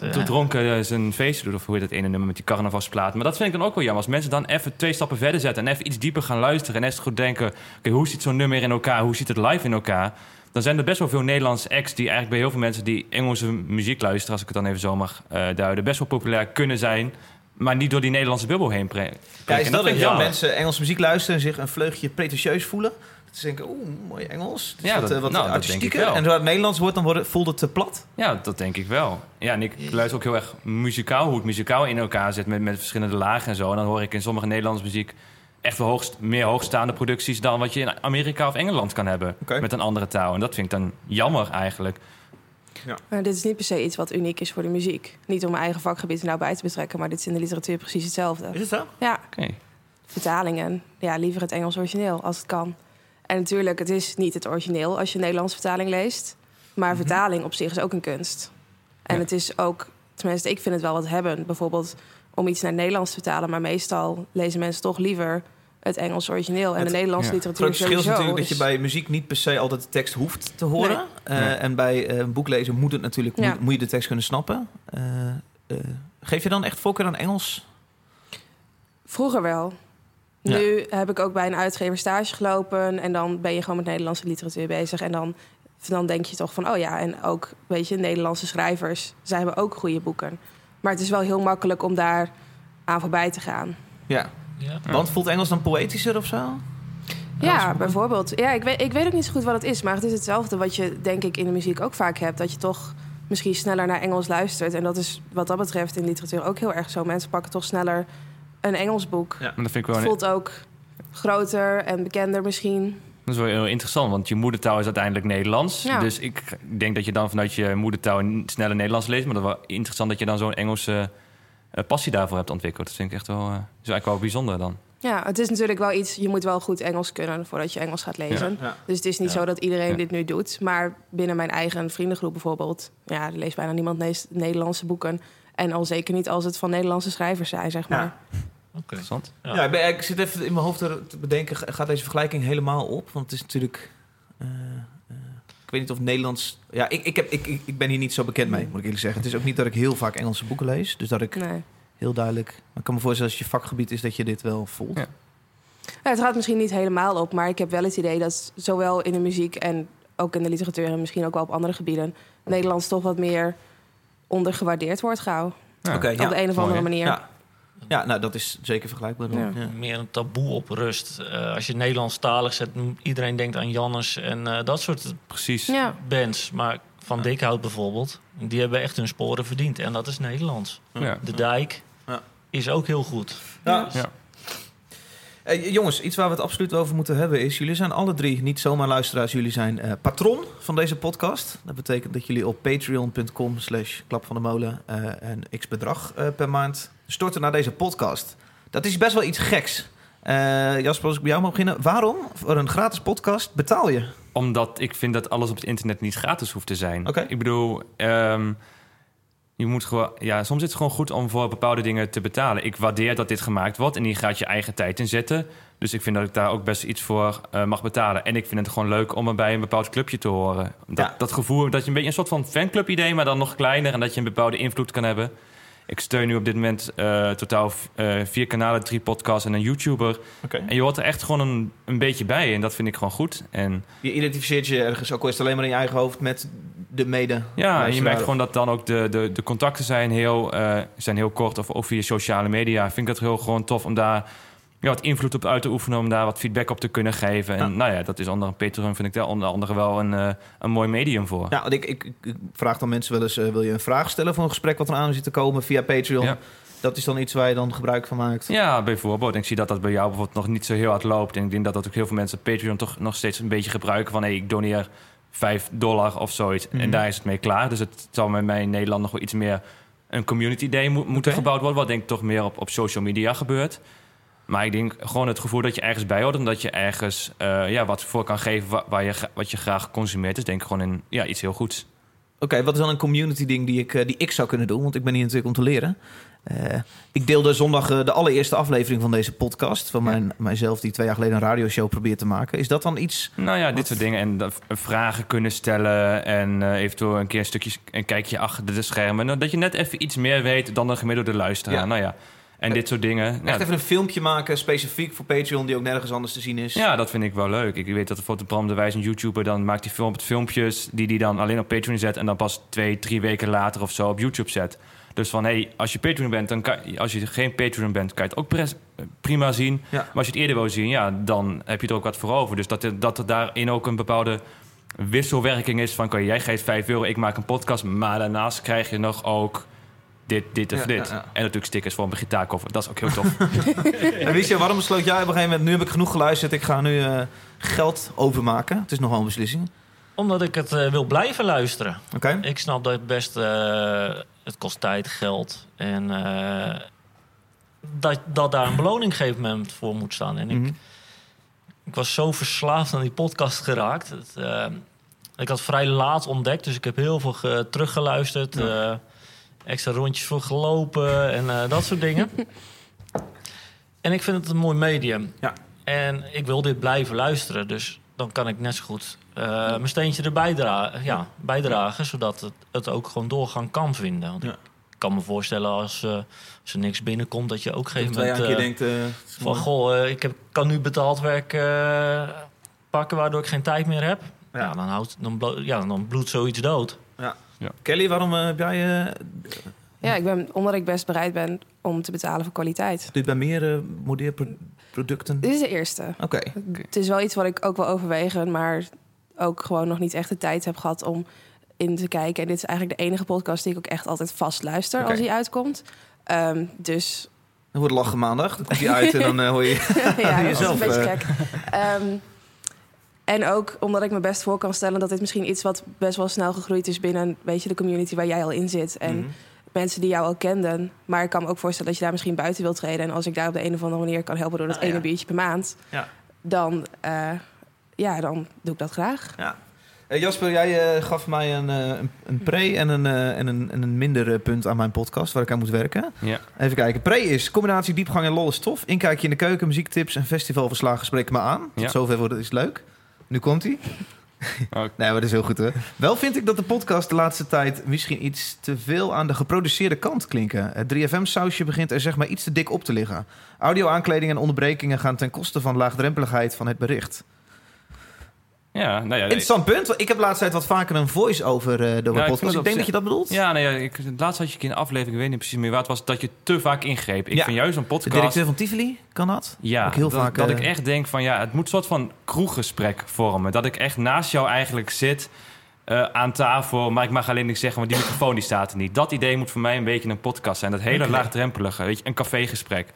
eh, dronken eh, zijn feestje doet. Of hoe heet dat ene nummer met die carnavalsplaat. Maar dat vind ik dan ook wel jammer. Als mensen dan even twee stappen verder zetten en even iets dieper gaan luisteren en eens goed denken, oké, hoe zit zo'n nummer in elkaar? Hoe zit het live in elkaar? Dan zijn er best wel veel Nederlandse acts die eigenlijk bij heel veel mensen die Engelse muziek luisteren, als ik het dan even zo mag eh, duiden, best wel populair kunnen zijn. Maar niet door die Nederlandse bubbel heen pre- Ja, is dat Ja, jammer. mensen Engelse muziek luisteren en zich een vleugje pretentieus voelen. Ze denken, oeh, mooi Engels. Ja, wat, dat- eh, wat nou, dat denk ik wel. En zodra het Nederlands wordt, dan wordt het, voelt het te plat. Ja, dat denk ik wel. Ja, en ik luister ook heel erg muzikaal, hoe het muzikaal in elkaar zit met, met verschillende lagen en zo. En dan hoor ik in sommige Nederlandse muziek echt wel hoogst, meer hoogstaande producties dan wat je in Amerika of Engeland kan hebben met een andere taal. En dat vind ik dan jammer eigenlijk. Maar dit is niet per se iets wat uniek is voor de muziek. Niet om mijn eigen vakgebied er nou bij te betrekken, maar dit is in de literatuur precies hetzelfde. Is het zo? Ja, Oké. vertalingen. Ja, liever het Engels origineel als het kan. En natuurlijk, het is niet het origineel als je een Nederlandse vertaling leest. Maar vertaling op zich is ook een kunst. En Ja. het is ook, tenminste, ik vind het wel wat hebben. Bijvoorbeeld om iets naar Nederlands te vertalen. Maar meestal lezen mensen toch liever het Engels origineel. En Het- de Nederlandse ja. Het literatuur grote verschil is natuurlijk dat je bij muziek niet per se altijd de tekst hoeft te horen. Nee. Eh, Nee. En bij eh, een boek lezen moet het natuurlijk, Ja. moet, moet je de tekst kunnen snappen. Eh, eh, geef je dan echt voorkeur aan Engels? Vroeger wel. Ja. Nu heb ik ook bij een uitgever stage gelopen. En dan ben je gewoon met Nederlandse literatuur bezig. En dan, dan denk je toch van, oh ja, en ook, weet je, Nederlandse schrijvers. Zij hebben ook goede boeken. Maar het is wel heel makkelijk om daar aan voorbij te gaan. Ja. ja. Want voelt Engels dan poëtischer of zo? Ja, bijvoorbeeld. Ja, ik weet, ik weet ook niet zo goed wat het is. Maar het is hetzelfde wat je, denk ik, in de muziek ook vaak hebt. Dat je toch misschien sneller naar Engels luistert. En dat is wat dat betreft in literatuur ook heel erg zo. Mensen pakken toch sneller een Engels boek. Ja. Maar dat vind ik wel, Het een- voelt ook groter en bekender misschien. dat is wel heel interessant, want je moedertaal is uiteindelijk Nederlands. Ja. Dus ik denk dat je dan vanuit je moedertaal sneller Nederlands leest. Maar dat is wel interessant dat je dan zo'n Engelse eh, passie daarvoor hebt ontwikkeld. Dat vind ik echt wel, eh, is eigenlijk wel bijzonder dan. Ja, het is natuurlijk wel iets... Je moet wel goed Engels kunnen voordat je Engels gaat lezen. Ja. Dus het is niet Ja. zo dat iedereen Ja. dit nu doet. Maar binnen mijn eigen vriendengroep bijvoorbeeld... Ja, er leest bijna niemand Nederlandse boeken. En al zeker niet als het van Nederlandse schrijvers zijn, zeg maar. Ja. Oké. Interessant. Ja. Ja, ik, ben- ik zit even in mijn hoofd te bedenken, gaat deze vergelijking helemaal op? Want het is natuurlijk... eh, eh, ik weet niet of Nederlands... Ja, ik, ik, heb, ik, ik, ik ben hier niet zo bekend mee, moet ik eerlijk zeggen. Het is ook niet dat ik heel vaak Engelse boeken lees. Dus dat ik Nee. heel duidelijk. Maar ik kan me voorstellen als je vakgebied is dat je dit wel voelt. Ja. Ja, het gaat misschien niet helemaal op, maar ik heb wel het idee dat zowel in de muziek en ook in de literatuur en misschien ook wel op andere gebieden Nederlands toch wat meer ondergewaardeerd wordt gauw. Ja. Op de een of andere manier. Ja. ja, nou dat is zeker vergelijkbaar. dan. Ja. Ja. Meer een taboe op rust. Eh, als je Nederlandstalig zet, iedereen denkt aan Jannes en eh, dat soort Precies. Ja. bands. Maar Van Dikhout bijvoorbeeld, die hebben echt hun sporen verdiend. En dat is Nederlands. Ja. De Dijk Ja. is ook heel goed. Ja. Eh, jongens, iets waar we het absoluut over moeten hebben is... jullie zijn alle drie niet zomaar luisteraars. Jullie zijn eh, patron van deze podcast. Dat betekent dat jullie op patreon.com slash klap van de molen... eh, een x-bedrag per maand storten naar deze podcast. Dat is best wel iets geks. Jasper, als ik bij jou mag beginnen. Waarom voor een gratis podcast betaal je? Omdat ik vind dat alles op het internet niet gratis hoeft te zijn. Oké. Ik bedoel, ehm, je moet gewoon, ja, soms is het gewoon goed om voor bepaalde dingen te betalen. Ik waardeer dat dit gemaakt wordt en hier gaat je eigen tijd in zetten. Dus ik vind dat ik daar ook best iets voor eh, mag betalen. En ik vind het gewoon leuk om er bij een bepaald clubje te horen. Dat, Ja. dat gevoel dat je een beetje een soort van fanclub idee, maar dan nog kleiner en dat je een bepaalde invloed kan hebben. Ik steun nu op dit moment eh, totaal eh, vier kanalen, drie podcasts en een YouTuber. En je hoort er echt gewoon een, een beetje bij en dat vind ik gewoon goed. En Je identificeert je ergens, ook al is het alleen maar in je eigen hoofd... met de mede. Ja, en je merkt gewoon dat dan ook de, de, de contacten zijn heel, eh, zijn heel kort. Of ook via sociale media. Vind ik dat heel gewoon tof om daar ja, wat invloed op uit te oefenen. Om daar wat feedback op te kunnen geven. En Ja. nou ja, dat is onder Patreon vind ik daar onder andere wel een, eh, een mooi medium voor. Ja, want ik, ik, ik vraag dan mensen wel eens... eh, wil je een vraag stellen voor een gesprek wat er aan zit te komen via Patreon? Ja. Dat is dan iets waar je dan gebruik van maakt. Ja, bijvoorbeeld. Ik zie dat dat bij jou bijvoorbeeld nog niet zo heel hard loopt. En ik denk dat dat ook heel veel mensen Patreon toch nog steeds een beetje gebruiken. Van hey, ik doneer 5 dollar of zoiets. Mhm. En daar is het mee klaar. Dus het zal met mij in Nederland nog wel iets meer een community day mo- moeten gebouwd worden. Wat denk ik toch meer op, op social media gebeurt. Maar ik denk gewoon het gevoel dat je ergens bij hoort. En dat je ergens eh, ja, wat voor kan geven wa- waar je, wat je graag consumeert. Dus denk ik gewoon in ja, iets heel goeds. Oké, wat is dan een community ding die ik, eh, die ik zou kunnen doen? Want ik ben hier natuurlijk om te leren. Eh, ik deelde zondag de allereerste aflevering van deze podcast. Van mijn, mijzelf die twee jaar geleden een radioshow probeert te maken. Is dat dan iets... Nou ja, dit soort dingen. En dat- vragen kunnen stellen. En eventueel een keer een stukje een kijkje achter de schermen. Nou, Dat je net even iets meer weet dan een gemiddelde luisteraar. Ja. Nou ja. En dit soort dingen. Echt Ja, even een filmpje maken, specifiek voor Patreon... die ook nergens anders te zien is? ja, dat vind ik wel leuk. Ik weet dat bijvoorbeeld Bram de Wijs, een YouTuber... dan maakt hij film, filmpjes die hij dan alleen op Patreon zet... en dan pas twee, drie weken later of zo op YouTube zet. Dus van, hey, als je Patreon bent... Dan kan, als je geen Patreon bent, kan je het ook prima zien. Ja. Maar als je het eerder wil zien, ja, dan heb je er ook wat voor over. Dus dat, er- dat er daarin ook een bepaalde wisselwerking is van... oké, jij geeft 5 euro, ik maak een podcast... maar daarnaast krijg je nog ook dit, dit of Ja, dit. ja, ja. En natuurlijk stickers voor een gitaarkoffer. Dat is ook heel tof. En wist je, waarom besloot jij op een gegeven moment... nu heb ik genoeg geluisterd, ik ga nu eh, geld overmaken? Het is nogal een beslissing. Omdat ik het eh, wil blijven luisteren. Oké? Ik snap dat het best... eh, het kost tijd, geld. En eh, dat, dat daar een beloning op een gegeven moment voor moet staan. En ik, Mhm. ik was zo verslaafd aan die podcast geraakt. Het, eh, ik had vrij laat ontdekt, dus ik heb heel veel ge- teruggeluisterd. Extra rondjes voor gelopen en eh, dat soort dingen. en ik vind het een mooi medium. Ja. En ik wil dit blijven luisteren, dus dan kan ik net zo goed eh, mijn steentje erbij dra ja, bijdragen, zodat het, het ook gewoon doorgang kan vinden. Want Ja. ik kan me voorstellen als, eh, als er niks binnenkomt, dat je ook op een gegeven Twee jaar moment... denkt... van, goh, ik heb, kan nu betaald werk pakken waardoor ik geen tijd meer heb. Ja. Ja, dan, houdt, dan, ja, dan bloedt zoiets dood. Kelly, waarom eh, heb jij eh, Ja, ik ben, omdat ik best bereid ben om te betalen voor kwaliteit. dit bij meer eh modeerproducten? Dit is de eerste. Oké. Het is wel iets wat ik ook wil overwegen, maar ook gewoon nog niet echt de tijd heb gehad om in te kijken. En dit is eigenlijk de enige podcast die ik ook echt altijd vast luister als die uitkomt. Ehm, dus Dan wordt lachen maandag. Dan komt hij uit en dan eh, hoor je... ja, dat is Jezelf, een beetje eh. gek. Ehm, en ook omdat ik me best voor kan stellen dat dit misschien iets wat best wel snel gegroeid is binnen een beetje de community waar jij al in zit. En Mhm. mensen die jou al kenden. Maar ik kan me ook voorstellen dat je daar misschien buiten wilt treden. En als ik daar op de een of andere manier kan helpen door dat Ah, ene ja. biertje per maand, Ja. dan, eh, ja, dan doe ik dat graag. Ja. Eh, Jasper, jij eh, gaf mij een, eh, een, een pre en een, eh, en een, en een minder punt aan mijn podcast waar ik aan moet werken. ja. Even kijken. Pre is combinatie diepgang en lol is tof. Inkijkje in de keuken, muziektips en festivalverslagen spreken me aan. Tot Ja. zover wordt het is leuk. Nu komt hij. Nee, maar dat is heel goed hoor. Wel vind ik dat de podcast de laatste tijd misschien iets te veel aan de geproduceerde kant klinken. Het 3FM-sausje begint er zeg maar iets te dik op te liggen. Audio-aankleding en onderbrekingen gaan ten koste van laagdrempeligheid van het bericht. Ja, nou ja. Interessant punt. Ik heb de laatste tijd wat vaker een voice-over eh door Ja, mijn ik podcast. Ik, denk dat je dat bedoelt. Ja, nee, ja, ik, het laatste had je in een aflevering, ik weet niet precies meer waar het was, dat je te vaak ingreep. Ik vind juist een De podcast... directeur van Tivoli, kan dat? Ja, Ook heel dat, vaak, dat eh, ik echt denk van ja, het moet een soort van kroeggesprek vormen. Dat ik echt naast jou eigenlijk zit eh, aan tafel, maar ik mag alleen niks zeggen, want die microfoon die staat er niet. Dat idee moet voor mij een beetje een podcast zijn. Dat hele laagdrempelige, weet je, een cafégesprek.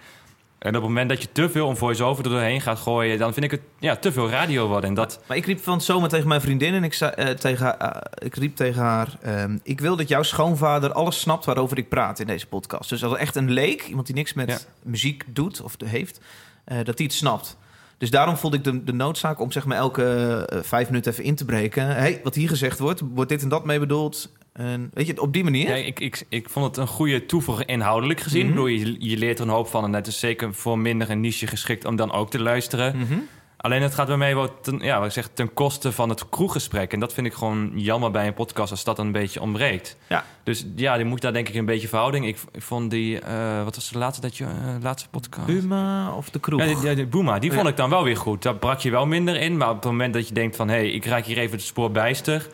En op het moment dat je te veel een voice-over er doorheen gaat gooien, dan vind ik het ja, te veel radio worden. En dat, Maar ik riep van zomer tegen mijn vriendin en ik, zei, eh, tegen, eh, ik riep tegen haar... ehm, ik wil dat jouw schoonvader alles snapt waarover ik praat in deze podcast. Dus als er echt een leek, iemand die niks met Ja. muziek doet of heeft, eh, dat hij het snapt. Dus daarom voelde ik de, de noodzaak om zeg maar elke vijf minuten even in te breken. hey, wat hier gezegd wordt, wordt dit en dat mee bedoeld? En, weet je, op die manier. Ja, ik, ik, ik vond het een goede toevoeging inhoudelijk gezien. Mhm. Je, je leert er een hoop van. En het is zeker voor minder een niche geschikt om dan ook te luisteren. Mhm. Alleen het gaat bij mij wel ten, ja, wat ik zeg, ten koste van het kroeggesprek. En dat vind ik gewoon jammer bij een podcast als dat een beetje ontbreekt. Ja. Dus ja, die moet daar denk ik een beetje verhouding. Ik, ik vond die, eh, wat was de laatste, dat je, eh, laatste podcast? Buma of de kroeg? Ja, die, Ja. vond ik dan wel weer goed. Daar brak je wel minder in. Maar op het moment dat je denkt van... hé, hey, ik raak hier even het spoor bijster...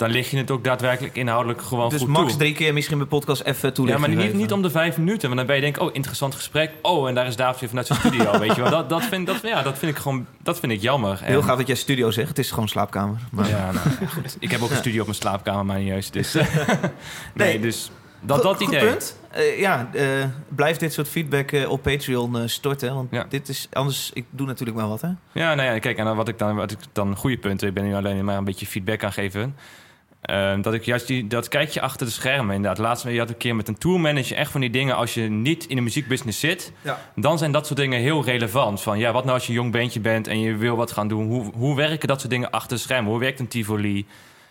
dan lig je het ook daadwerkelijk inhoudelijk gewoon dus goed max toe. drie keer misschien mijn podcast even Ja, toelichting maar niet, niet om de vijf minuten. Want dan ben je denk oh, interessant gesprek. Oh, en daar is David weer vanuit zijn studio, weet je wel. Dat, dat, vind, dat, ja, dat vind ik gewoon, dat vind ik jammer. Heel En- gaaf dat jij studio zegt. Het is gewoon slaapkamer. Maar... Ja, nou, ja, goed. Ik heb ook een studio op mijn slaapkamer, maar niet juist. Dus, nee, Nee. dus dat, dat goed idee. punt. Eh, ja, eh, blijf dit soort feedback eh, op Patreon storten. Want Ja. dit is anders, ik doe natuurlijk wel wat, hè? Ja, nou ja, kijk, en dan wat ik dan, wat ik dan goede punten, ik ben nu alleen maar een beetje feedback aan geven. Ehm, dat ik juist die, dat kijkje achter de schermen inderdaad. Laatst je had een keer met een tourmanager echt van die dingen. Als je niet in de muziekbusiness zit, Ja. dan zijn dat soort dingen heel relevant. Van ja, wat nou als je een jong bandje bent en je wil wat gaan doen? Hoe, hoe werken dat soort dingen achter de schermen? Hoe werkt een Tivoli?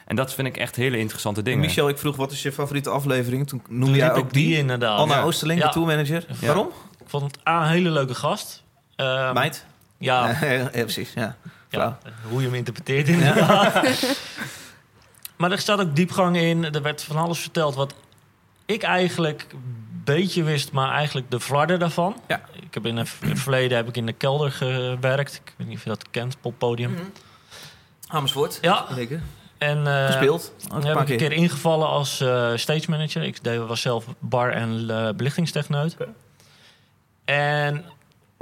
En dat vind ik echt hele interessante dingen. Michel, ik vroeg wat is je favoriete aflevering? Toen noemde jij ook ik die die. inderdaad. Anna Ja. Oosterling, Ja. de tourmanager. Ja. Waarom? Ik vond het A, een hele leuke gast. Ehm, Meid? Ja, precies. Ja, hoe je hem interpreteert inderdaad. maar er staat ook diepgang in. Er werd van alles verteld wat ik eigenlijk een beetje wist, maar eigenlijk de flarden daarvan. Ja. Ik heb in het verleden heb ik in de kelder gewerkt. Ik weet niet of je dat kent, poppodium. Mhm. Amersfoort. Ja, Zeker. en eh, Gespeeld. Ook Dan een heb ik een keer. ingevallen als eh stage manager. Ik deed, was zelf bar- en eh, belichtingstechneut. En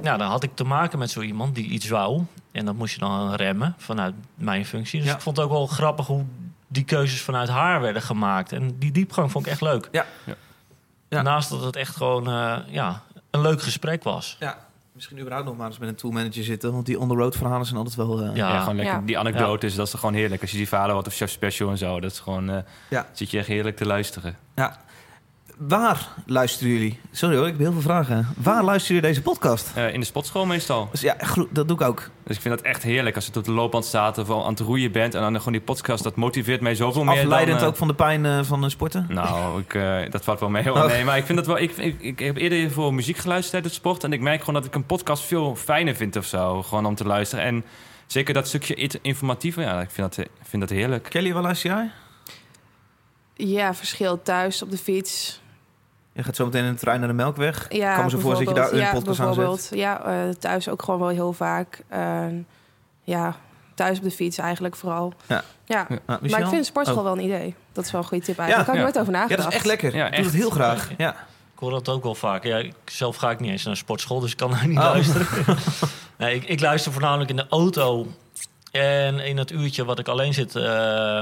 ja, dan had ik te maken met zo iemand die iets wou. En dat moest je dan remmen vanuit mijn functie. Dus Ja. ik vond het ook wel grappig hoe die keuzes vanuit haar werden gemaakt. En die diepgang vond ik echt leuk. Ja. Ja. Ja. Naast dat het echt gewoon eh, ja, een leuk gesprek was. Ja. Misschien überhaupt nog maar eens met een tourmanager zitten. Want die on-the-road verhalen zijn altijd wel... eh, Ja. Ja, gewoon lekker. Ja. Die anekdote is, dat is gewoon heerlijk. Als je die verhalen hoort of Chef Special en zo, dat is gewoon, eh, Ja. zit je echt heerlijk te luisteren. Waar luisteren jullie? Sorry hoor, ik heb heel veel vragen. Waar luisteren jullie deze podcast? Eh, in de sportschool meestal. Dus ja, dat doe ik ook. Dus ik vind dat echt heerlijk als je tot de loopband staat of aan het roeien bent. En dan gewoon die podcast, dat motiveert mij zoveel meer Afleidend dan... eh, ook van de pijn eh, van de sporten? Nou, ik, eh, dat valt wel mee. Oh. Nee, maar ik vind dat wel. Ik, ik, ik heb eerder voor muziek geluisterd tijdens het sport. En ik merk gewoon dat ik een podcast veel fijner vind of zo. Gewoon om te luisteren. En zeker dat stukje informatieve. Ja, ik vind dat, ik vind dat heerlijk. Kelly, waar luister jij? Ja, verschil thuis op de fiets. Je gaat zo meteen in de trein naar de Melkweg. Ja, kan me zo voorstellen dat je daar een bijvoorbeeld. podcast ja, aan zet. bijvoorbeeld. Ja, eh, thuis ook gewoon wel heel vaak. Eh, ja, thuis op de fiets eigenlijk vooral. Ja. ja. Maar ik vind sportschool Oh. wel een idee. Dat is wel een goede tip eigenlijk. Ja, Daar had ik ja. nooit over Ja, nagedacht. dat is echt lekker. Ja, ik doe het heel graag. Ja. Ik hoor dat ook wel vaak. Ja, ik, zelf ga ik niet eens naar een sportschool, dus ik kan daar niet Oh. luisteren. nee, ik, ik luister voornamelijk in de auto. En in het uurtje wat ik alleen zit... eh,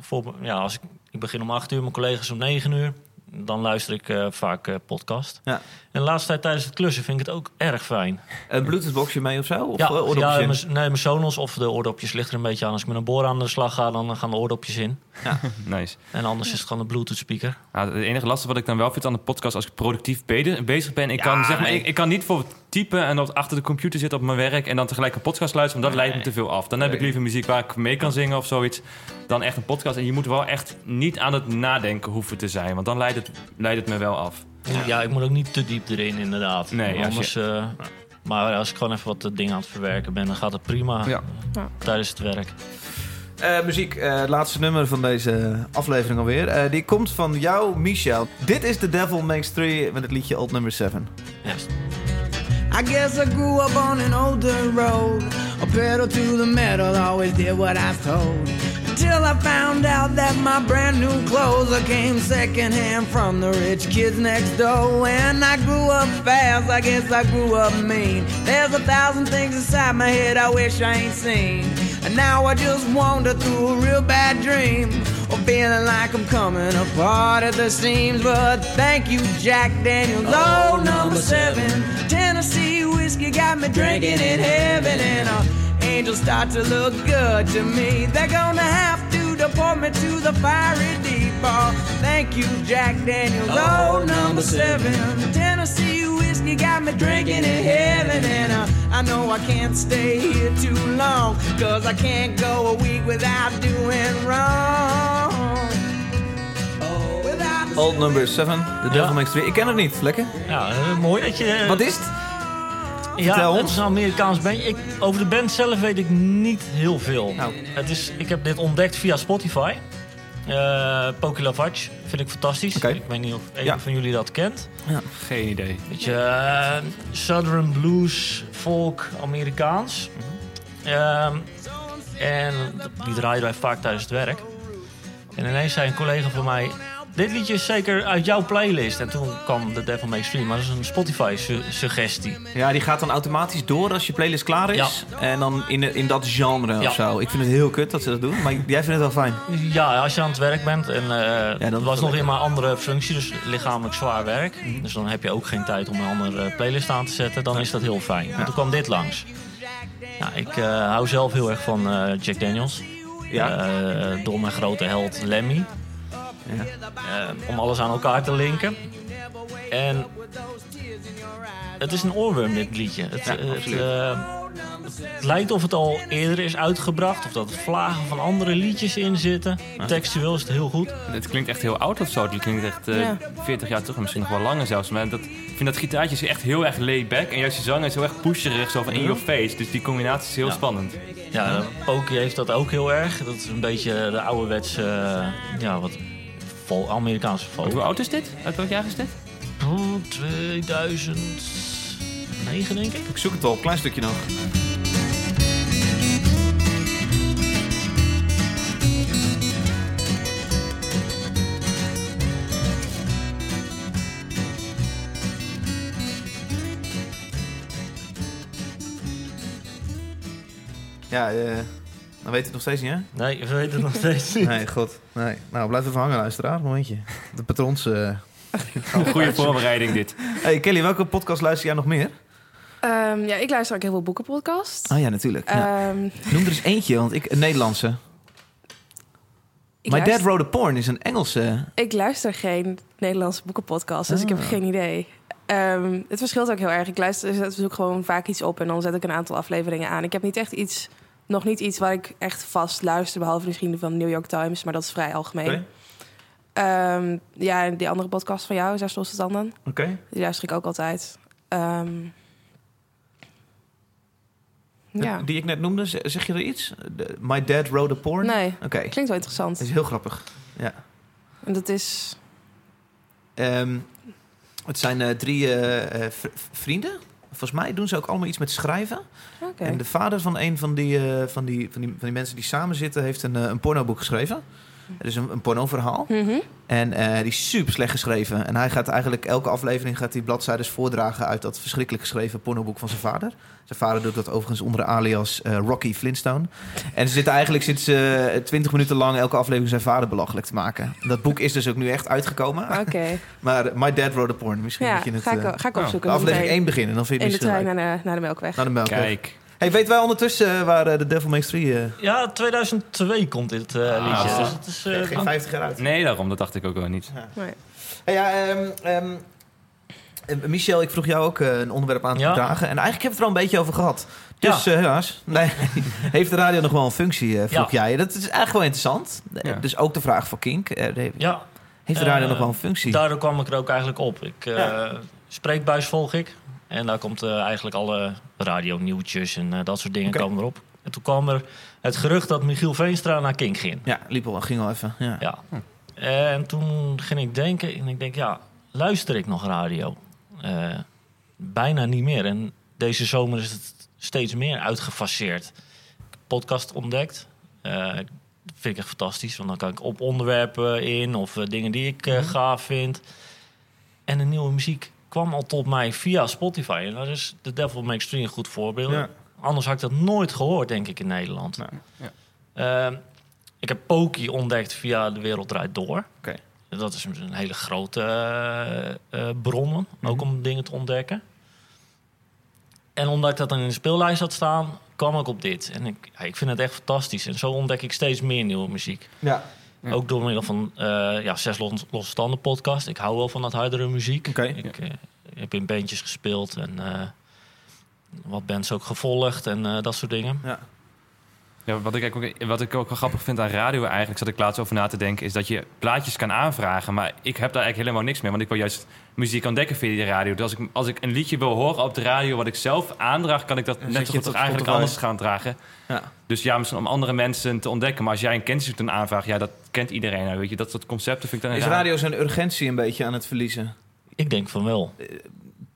voor, ja, als ik, ik begin om 8 uur, mijn collega's om 9 uur. Dan luister ik eh, vaak eh, podcast. Ja. En de laatste tijd tijdens het klussen vind ik het ook erg fijn. Een bluetooth-boxje mee of zo? Of ja, eh, oordopjes ja in? nee, mijn Sonos of de oordopjes ligt er een beetje aan. Als ik met een boor aan de slag ga, dan gaan de oordopjes in. Nice. En anders is het gewoon een Bluetooth speaker. Nou, het enige lastige wat ik dan wel vind aan de podcast... als ik productief be- bezig ben... Ik, Ja, kan, zeg maar, nee. ik, ik kan niet voor typen en achter de computer zitten op mijn werk... en dan tegelijk een podcast luisteren, want dat leidt me te veel af. Dan heb ik liever muziek waar ik mee kan zingen of zoiets... dan echt een podcast. En je moet wel echt niet aan het nadenken hoeven te zijn... want dan leidt het, leidt het me wel af. Ja. ik moet ook niet te diep erin, inderdaad. Nee, als Anders, eh, maar als ik gewoon even wat dingen aan het verwerken ben, dan gaat het prima Ja. Ja. tijdens het werk. Eh, muziek, eh, het laatste nummer van deze aflevering alweer. Eh, die komt van jou, Michel. Dit is The Devil Makes Three met het liedje Old Number 7. Juist. I guess I grew up on an older road. A pedal to the metal, always did what I told. Until I found out that my brand new clothes I came secondhand from the rich kids next door. And I grew up fast, I guess I grew up mean. There's a thousand things inside my head I wish I ain't seen. And now I just wander through a real bad dream. Or feeling like I'm coming apart at the seams. But thank you, Jack Daniels. Oh, number seven. Tennessee whiskey got me drinking in heaven. And uh, angels start to look good to me. They're gonna have to deport me to the fiery deep. Oh, thank you, Jack Daniels. Oh, number seven. Tennessee whiskey got me drinking in heaven. And uh, I know I can't stay here too long. Cause I can't go a week without doing wrong. Old Number 7, The Devil Ja. Makes Three. Ik ken het niet, lekker. Ja, eh, mooi dat je... Wat is het? Ja, Vertel het ons. is een Amerikaans bandje. Ik, over de band zelf weet ik niet heel veel. Nou. Het is, ik heb dit ontdekt via Spotify. Eh Poki Lavage vind ik fantastisch. Oké. Ik weet niet of een Ja. van jullie dat kent. Geen idee. Weet je, eh, Southern Blues, folk, Amerikaans. Ehm, en die draaiden wij vaak tijdens het werk. En ineens zei een collega van mij... Dit liedje is zeker uit jouw playlist. En toen kwam The Devil Makes Three. Maar dat is een Spotify-suggestie. Ja, die gaat dan automatisch door als je playlist klaar is. En dan in, in dat genre Ja. of zo. Ik vind het heel kut dat ze dat doen, maar jij vindt het wel fijn. Ja, als je aan het werk bent en eh dan dat was nog in mijn andere functie, dus lichamelijk zwaar werk. Dus dan heb je ook geen tijd om een andere playlist aan te zetten. Dan is dat heel fijn. En toen kwam dit langs. Ik eh, hou zelf heel erg van eh, Jack Daniels. Ja. Eh, door mijn grote held Lemmy. Ja. Eh, om alles aan elkaar te linken. En het is een oorworm, dit liedje. Het, Ja, het, absoluut. eh, het lijkt of het al eerder is uitgebracht. Of dat er vlagen van andere liedjes in zitten. Textueel is het heel goed. Het klinkt echt heel oud of zo. Het klinkt echt eh, Ja. 40 jaar terug, misschien nog wel langer zelfs. Maar dat, ik vind dat gitaartje is echt heel erg laid back. En juist die zang is heel erg pusherig, zo van in your face. Dus die combinatie is heel Ja. spannend. Ja, Poki heeft dat ook heel erg. Dat is een beetje de ouderwetse, eh, ja, wat vol, Amerikaanse folk. Hoe oud is dit? Uit welk jaar is dit? Oh, 2009 denk ik. Ik zoek het wel, klein stukje nog. Ja, eh, dan weet je het nog steeds niet, hè? Nee, we weten het nog steeds niet. Nee, god. Nee. Nou, blijf even hangen, luisteraar. Momentje. De patrons... eh. Goede voorbereiding dit. Hey Kelly, welke podcast luister jij nog meer? Ehm, ja, ik luister ook heel veel boekenpodcasts. Oh ja, natuurlijk. Ja. Ehm, Noem er eens eentje, want ik... Een Nederlandse. ik, My Dad Wrote a Porn is een Engelse... ik luister geen Nederlandse boekenpodcast, dus ik heb Ah. geen idee. Ehm, het verschilt ook heel erg. Ik luister zet zoek gewoon vaak iets op en dan zet ik een aantal afleveringen aan. Ik heb niet echt iets, nog niet iets waar ik echt vast luister, behalve misschien van New York Times, maar dat is vrij algemeen. Oké. Ehm, ja, en die andere podcast van jou, Zes Losse Tanden, Oké. die luister ik ook altijd. Ehm, ja, Die ik net noemde, zeg je er iets? My Dad Wrote a Porn? nee, klinkt wel interessant. dat is heel grappig. Ja. En dat is, Ehm, het zijn eh, drie eh, eh, vrienden. Volgens mij doen ze ook allemaal iets met schrijven. En de vader van een van die, eh, van die, van die, van die mensen die samen zitten... heeft een, eh, een pornoboek geschreven. Het is een, een pornoverhaal. Mhm. En eh, die is super slecht geschreven. En hij gaat eigenlijk elke aflevering gaat hij bladzijden voordragen uit dat verschrikkelijk geschreven pornoboek van zijn vader. Zijn vader doet dat overigens onder de alias eh, Rocky Flintstone. En ze zitten eigenlijk sinds twintig minuten lang elke aflevering zijn vader belachelijk te maken. Dat boek is dus ook nu echt uitgekomen. Oké, Maar eh, My Dad Wrote a Porn. Misschien ja, moet je het... ga ik, eh, ga ik oh, opzoeken. aflevering meteen. 1 beginnen, dan vind je In het de trein naar de, naar de Melkweg. Naar de melkweg. Kijk. Hey, weten wij ondertussen eh, waar eh, de Devil Makes 3... eh Ja, 2002 komt dit eh, liedje. Ah. Dus het is, eh, geen 50 jaar uit. Nee, daarom. Dat dacht ik ook wel niet. Nee. Hey, ja, ehm, ehm, eh, Michel, ik vroeg jou ook een onderwerp aan te Ja. dragen. En eigenlijk heb ik het er al een beetje over gehad. Dus Ja. eh, helaas, nee, heeft de radio nog wel een functie, vroeg Ja. jij. Dat is eigenlijk wel interessant. Ja. Dus ook de vraag van Kink. ja, heeft de radio nog wel een functie? daardoor kwam ik er ook eigenlijk op. Ik, eh, Ja. Spreekbuis volg ik. En daar komt eh, eigenlijk alle radio nieuwtjes en eh, dat soort dingen Oké. komen erop. En toen kwam er het gerucht dat Michiel Veenstra naar Kink ging. Ja, liep al, ging al even. Ja. Ja. En toen ging ik denken, en ik denk, ja, luister ik nog radio? Eh, bijna niet meer. En deze zomer is het steeds meer uitgefaseerd. Podcast ontdekt. Vind ik echt fantastisch, want dan kan ik op onderwerpen in of dingen die ik eh, gaaf vind. En de nieuwe muziek kwam al tot mij via Spotify. En daar is The Devil Makes Three een goed voorbeeld. Ja. Anders had ik dat nooit gehoord, denk ik, in Nederland. Ehm, ik heb Poki ontdekt via De Wereld Draait Door. Oké. Dat is een hele grote eh, eh, bron, ook om dingen te ontdekken. En omdat ik dat dan in de speellijst had staan, kwam ik op dit. En ik, ja, ik vind het echt fantastisch. En zo ontdek ik steeds meer nieuwe muziek. Ja. Ook door middel van eh, ja, Zes Los- Losse Standen podcast. Ik hou wel van dat hardere muziek. Ik eh, heb in bandjes gespeeld en eh, wat bands ook gevolgd en eh, dat soort dingen. Ja. Ja, wat, ik ook, wat ik ook wel grappig vind aan radio eigenlijk, zat ik laatst over na te denken, is dat je plaatjes kan aanvragen. Maar ik heb daar eigenlijk helemaal niks mee, want ik wil juist muziek ontdekken via die radio. Dus als ik, als ik een liedje wil horen op de radio wat ik zelf aandraag, kan ik dat net zo goed eigenlijk anders gaan dragen. Ja. Dus ja, misschien om andere mensen te ontdekken. Maar als jij een kenniszoektoon aanvraagt, ja, dat kent iedereen. nou, Weet je, dat soort concepten vind ik dan Is raar. radio zijn urgentie een beetje aan het verliezen? Ik denk van wel.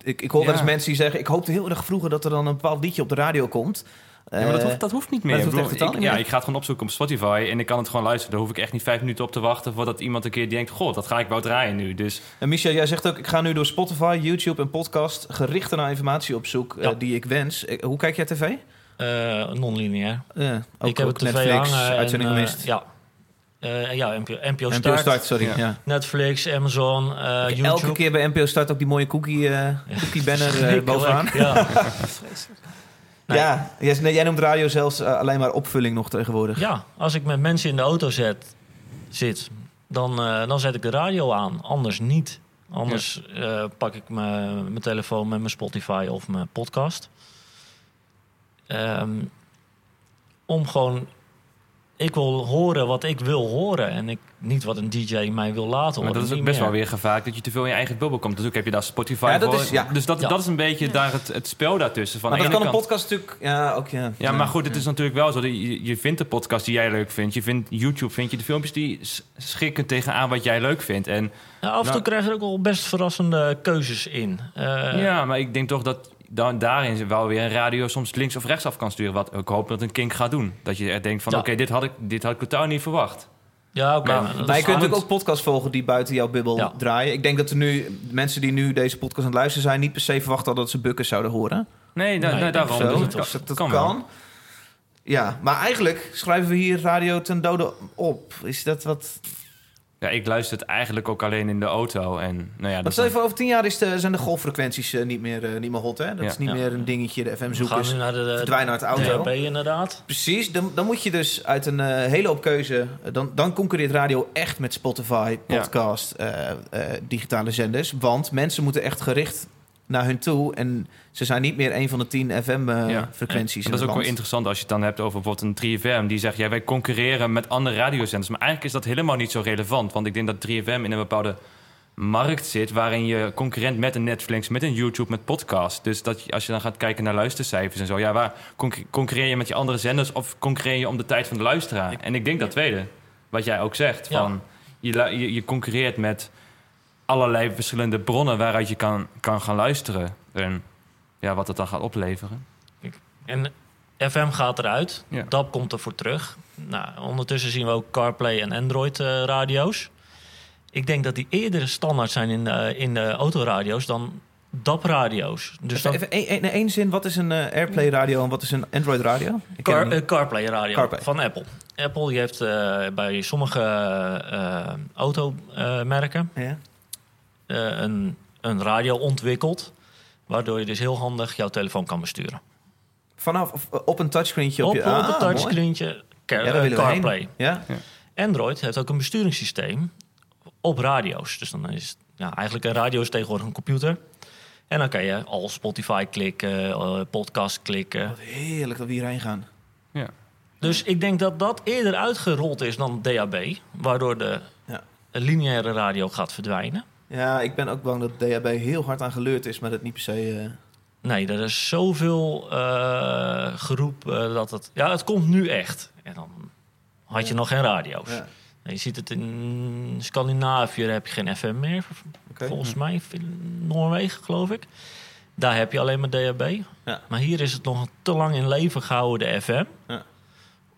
Ik, ik hoor wel eens mensen die zeggen... ik hoopte heel erg vroeger dat er dan een bepaald liedje op de radio komt. Ja, maar dat Eh, hoeft, dat hoeft niet meer. dat Ik hoeft bedoel, echt ik, totaal ja, ik ga het gewoon opzoeken op Spotify en ik kan het gewoon luisteren. Daar hoef ik echt niet vijf minuten op te wachten voordat iemand een keer denkt... Goh, dat ga ik wel draaien nu. Dus En Micha, jij zegt ook... ik ga nu door Spotify, YouTube en podcast... gericht naar informatie op zoek eh, die ik wens. Eh, hoe kijk jij tv? Eh non-lineair. Ja, ook, ik heb ook Netflix, hangen. en, uitzending eh, gemist. ja. Eh, ja, NPO, NPO, NPO Start, Start, sorry. Ja. Netflix, Amazon, eh, YouTube. Elke keer bij NPO Start ook die mooie cookie, eh, cookie banner eh, bovenaan. Ja. Nee. Ja, jij, nee, jij noemt radio zelfs alleen maar opvulling nog tegenwoordig. ja, als ik met mensen in de auto zet, zit, dan, eh, dan zet ik de radio aan. Anders niet. Anders eh, pak ik mijn mijn telefoon met mijn Spotify of mijn podcast. Ehm, om gewoon... Ik wil horen wat ik wil horen. En ik, niet wat een DJ mij wil laten horen. Maar dat is ook best meer. wel weer gevaarlijk dat je te veel in je eigen bubbel komt. Dus ook heb je daar Spotify Ja, dat voor. is- ja. Dus dat, Ja. dat is een beetje daar het, het spel daartussen. Van maar dat kan een podcast natuurlijk... Ja, ook ja. Ja, maar goed, het is natuurlijk wel zo. dat Je, je vindt de podcast die jij leuk vindt. Je vindt YouTube, vind je de filmpjes die schikken tegenaan wat jij leuk vindt. En Ja, af en toe Nou- krijg je er ook wel best verrassende keuzes in. Eh, ja, maar ik denk toch dat dan, daarin wel weer een radio soms links of rechts af kan sturen. Wat ik hoop dat een kink gaat doen. Dat je er denkt van, Ja. oké, dit had ik dit had ik totaal niet verwacht. Ja, oké. Maar- maar je kunt natuurlijk ook podcasts volgen die buiten jouw bubbel Ja. draaien. Ik denk dat er nu mensen die nu deze podcast aan het luisteren zijn... niet per se verwachten dat ze bukkers zouden horen. Nee, da- Nee, daarom. Zo, dat, dat, dat kan kan. Ja, maar eigenlijk schrijven we hier radio ten dode op. Is dat wat... Ja, ik luister het eigenlijk ook alleen in de auto. En, nou ja, dat stel je is voor, over tien jaar is de, zijn de golffrequenties eh, niet, meer, eh, niet meer hot, hè? Dat Ja. is niet Ja. meer een dingetje, de we gaan FM-zoekers. nu naar de, verdwijnen uit de auto. DHB inderdaad. Precies, dan, dan moet je dus uit een eh, hele hoop keuze... Dan, dan concurreert radio echt met Spotify, Ja. podcast, eh, eh, digitale zenders. Want mensen moeten echt gericht naar hun toe. En ze zijn niet meer een van de tien. FM-frequenties En dat is ook wel interessant als je het dan hebt over bijvoorbeeld een 3FM... die zegt, ja, wij concurreren met andere radiozenders. Maar eigenlijk is dat helemaal niet zo relevant. Want ik denk dat 3FM in een bepaalde markt zit... waarin je concurrent met een Netflix, met een YouTube, met podcast. Dus dat je, als je dan gaat kijken naar luistercijfers en zo... ja, waar concu- concurreer je met je andere zenders... of concurreer je om de tijd van de luisteraar? En ik denk dat tweede, wat jij ook zegt. Ja. Van, je, je, je concurreert met allerlei verschillende bronnen... waaruit je kan, kan gaan luisteren. En ja, wat dat dan gaat opleveren. En FM gaat eruit. Ja. DAB komt er voor terug. Nou, ondertussen zien we ook CarPlay en Android-radio's. Ik denk dat die eerder standaard zijn in de, in de autoradio's dan DAB-radio's. Dus Even, dan even één- één zin, wat is een eh, Airplay radio en wat is een Android radio? Ik ken Car, het niet. eh, CarPlay radio CarPlay. van Apple. Apple die heeft eh, bij sommige eh automerken ja. Eh, een, een radio ontwikkeld... waardoor je dus heel handig jouw telefoon kan besturen. Vanaf of, eh, op een touchscreentje op, Op, je... op Ah, een mooi. touchscreentje, car- Ja, daar eh. CarPlay. Ja? Android heeft ook een besturingssysteem op radio's. Dus dan is ja, eigenlijk een radio is tegenwoordig een computer. En dan kan je al Spotify klikken, podcast klikken. Wat heerlijk dat we hierheen gaan. Dus ik denk dat dat eerder uitgerold is dan DAB. Waardoor de Ja. lineaire radio gaat verdwijnen. Ja, ik ben ook bang dat DHB heel hard aan geleurd is, maar dat niet per se... eh, Nee, er is zoveel eh, geroep eh, dat het... Ja, het komt nu echt. En dan had je nog geen radio's. Ja. Je ziet het in Scandinavië, daar heb je geen FM meer. Volgens mij, in Noorwegen geloof ik. Daar heb je alleen maar DHB. Ja. Maar hier is het nog te lang in leven gehouden, de FM. Ja.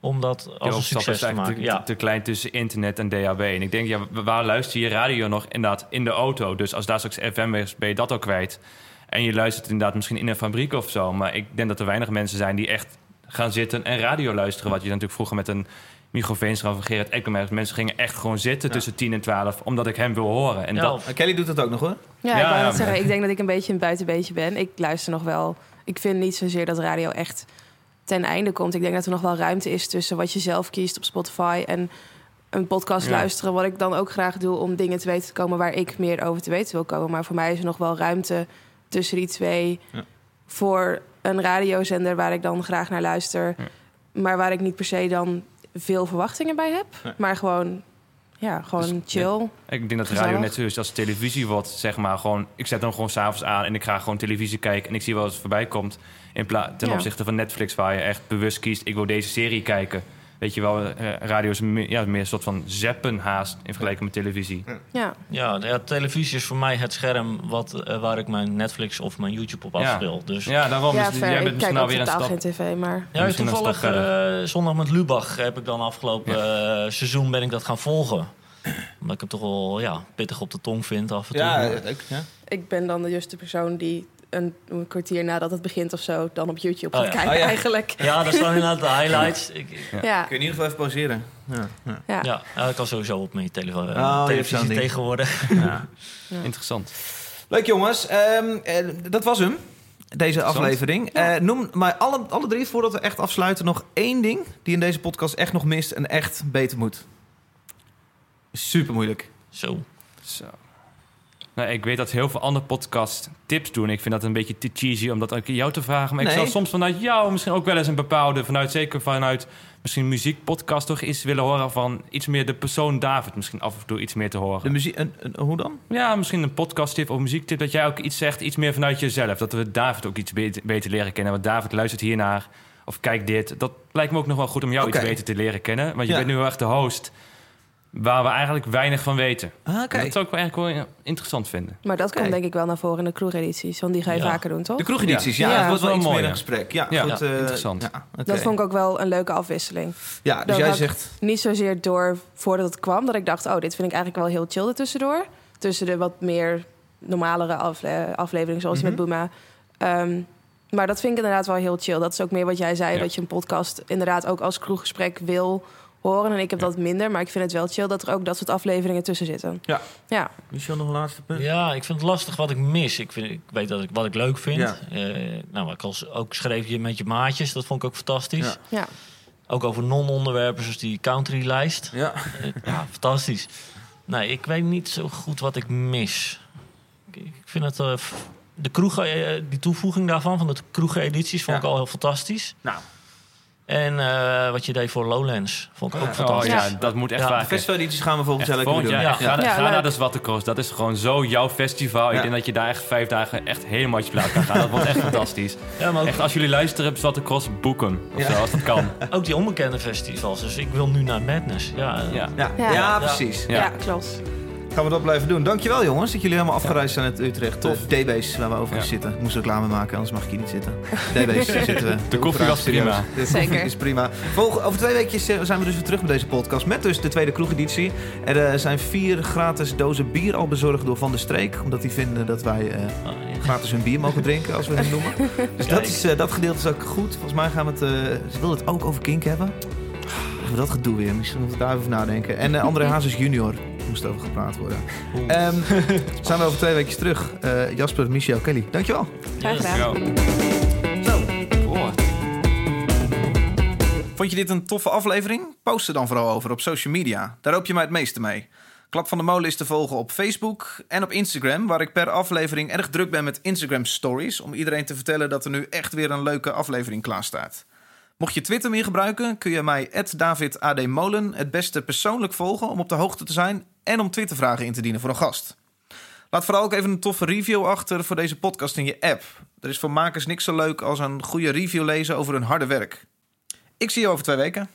Om dat als een succes is te maken. te, Ja. te klein tussen internet en DHB. En ik denk, ja, wa- waar luister je radio nog? Inderdaad, in de auto. Dus als daar straks FM is, ben je dat ook kwijt. En je luistert inderdaad misschien in een fabriek of zo. Maar ik denk dat er weinig mensen zijn die echt gaan zitten en radio luisteren. Wat je natuurlijk vroeger met een microfoonschap van Gerard mensen gingen echt gewoon zitten Ja. tussen 10 en 12... omdat ik hem wil horen. En Ja, dat, Kelly doet dat ook nog hoor. Ja, ik Ja, net zeggen, ik denk dat ik een beetje een buitenbeentje ben. Ik luister nog wel. Ik vind niet zozeer dat radio echt ten einde komt. Ik denk dat er nog wel ruimte is tussen wat je zelf kiest op Spotify en een podcast Ja. luisteren. Wat ik dan ook graag doe om dingen te weten te komen waar ik meer over te weten wil komen. Maar voor mij is er nog wel ruimte tussen die twee Ja. voor een radiozender waar ik dan graag naar luister. Ja. Maar waar ik niet per se dan veel verwachtingen bij heb. Nee. Maar gewoon, ja, gewoon Dus, chill. Ik denk dat Gezellig. radio net zo is als televisie wordt, zeg maar. Gewoon, ik zet hem gewoon s'avonds aan en ik ga gewoon televisie kijken... en ik zie wel wat er voorbij komt. In pla- ten Ja. opzichte van Netflix, waar je echt bewust kiest... ik wil deze serie kijken. Weet je wel, eh, radio is meer, ja, meer een soort van zeppen haast... in vergelijking met televisie. Ja. Ja, ja, televisie is voor mij het scherm wat, eh, waar ik mijn Netflix of mijn YouTube op Ja. afspeel. Dus ja, Ja, daarom. Ja, dus jij bent ik misschien kijk ook alweer een totaal stap... geen tv, maar... een toevallig eh, zondag met Lubach heb ik dan afgelopen seizoen ben ik dat gaan volgen. Omdat ik hem toch wel ja, pittig op de tong vind af en toe. Ja. Ja. Ik ben dan de juiste persoon die een, een kwartier nadat het begint of zo... dan op YouTube Oh ja. kijken Oh ja. eigenlijk. ja, daar staan inderdaad de highlights. Ik, ik- Ja, Kun je in ieder geval even pauzeren. Ja. Ja. kan sowieso op mijn tele Oh, je hebt zo'n televisie tegenwoordig. Ja. Interessant. Leuk jongens, Ehm, eh, dat was hem. Deze aflevering. Eh, noem maar alle, alle drie, voordat we echt afsluiten, nog één ding die in deze podcast echt nog mist en echt beter moet. Super moeilijk. Zo. Zo. Nou, ik weet dat heel veel andere podcasts tips doen. Ik vind dat een beetje te cheesy om dat ook jou te vragen. Maar ik zou soms vanuit jou misschien ook wel eens een bepaalde... vanuit zeker vanuit misschien muziekpodcast toch iets willen horen... van iets meer de persoon David misschien af en toe iets meer te horen. De muziek, een- hoe dan? Ja, misschien een podcasttip of muziektip... dat jij ook iets zegt, iets meer vanuit jezelf. Dat we David ook iets beter, beter leren kennen. Want David luistert hiernaar of kijk dit. Dat lijkt me ook nog wel goed om jou iets beter te leren kennen. Want je Ja. bent nu erg de host... waar we eigenlijk weinig van weten. Ah, Dat zou ik wel eigenlijk wel interessant vinden. Maar dat Oké. komt denk ik wel naar voren in de kroegedities. Want die ga je Ja. vaker doen, toch? De kroegedities, ja. Ja. dat wordt wel wel meer mooi, een gesprek. Ja, Ja, goed. ja, eh, interessant. Dat vond ik ook wel een leuke afwisseling. ja dus dat jij zegt... Niet zozeer door voordat het kwam, dat ik dacht... oh, dit vind ik eigenlijk wel heel chill ertussendoor. Tussen de wat meer normalere afle afleveringen, zoals die Mhm. met Boema. Ehm, maar dat vind ik inderdaad wel heel chill. Dat is ook meer wat jij zei, Ja. dat je een podcast inderdaad ook als kroeggesprek wil horen. En ik heb dat minder, maar ik vind het wel chill dat er ook dat soort afleveringen tussen zitten. Ja. Ja, Michel, nog een laatste punt? Ja, ik vind het lastig wat ik mis. Ik, vind, ik weet dat ik, wat ik leuk vind. Ja. Eh, nou, wat ik als, ook schreef je met je maatjes, dat vond ik ook fantastisch. Ja. ja. Ook over non-onderwerpen zoals die country-lijst. Ja. Eh, ja, fantastisch. Nee, ik weet niet zo goed wat ik mis. Ik, ik vind het... eh, de kroeg, die toevoeging daarvan, van de kroegen-edities, vond Ja. ik al heel fantastisch. Nou, En eh, wat je deed voor Lowlands, vond ik ook Ja. Oh fantastisch. ja, Ja. dat moet echt vaker. festivaledities gaan we lekker volgend doen. Ja. Ga, Ja, ga naar de Zwarte Cross. Dat is gewoon zo jouw festival. Ja. Ik denk dat je daar echt vijf dagen echt helemaal uit je plaat kan gaan. Dat wordt echt fantastisch. Ja, maar ook, Echt, als jullie luisteren op Zwarte Cross, boek hem. Of Ja. zo, als dat kan. ook die onbekende festivals. Dus ik wil nu naar Madness. Ja, Ja. Ja, ja. Ja. precies. Ja. ja. klopt. Gaan we dat blijven doen. Dankjewel jongens, dat jullie helemaal afgereisd zijn uit Utrecht. Tof. DB's, waar we overigens Ja. zitten. Moest reclame maken, anders mag ik hier niet zitten. DB's zitten we. De koffie was prima. De Zeker. koffie is prima. Volg, over twee weekjes eh, zijn we dus weer terug met deze podcast. Met dus de tweede kroegeditie. Er eh, zijn vier gratis dozen bier al bezorgd door Van der Streek. Omdat die vinden dat wij eh, ja. gratis hun bier mogen drinken, als we het noemen. Dus dat, is, dat gedeelte is ook goed. Volgens mij gaan we het... eh, ze wil het ook over kink hebben. Over dat gedoe weer. Misschien moeten we daar even nadenken. En eh, André Hazes junior moest over gepraat worden. Ehm, zijn we over twee weken terug. Eh, Jasper, Michel, Kelly. Dankjewel. Graag gedaan. Zo. Oh. Vond je dit een toffe aflevering? Post er dan vooral over op social media. Daar hoop je mij het meeste mee. Klap van de Molen is te volgen op Facebook en op Instagram... waar ik per aflevering erg druk ben met Instagram Stories... om iedereen te vertellen dat er nu echt weer een leuke aflevering klaar staat. Mocht je Twitter meer gebruiken, kun je mij @davidadmolen het beste persoonlijk volgen... om op de hoogte te zijn en om Twittervragen in te dienen voor een gast. Laat vooral ook even een toffe review achter voor deze podcast in je app. Er is voor makers niks zo leuk als een goede review lezen over hun harde werk. Ik zie je over twee weken.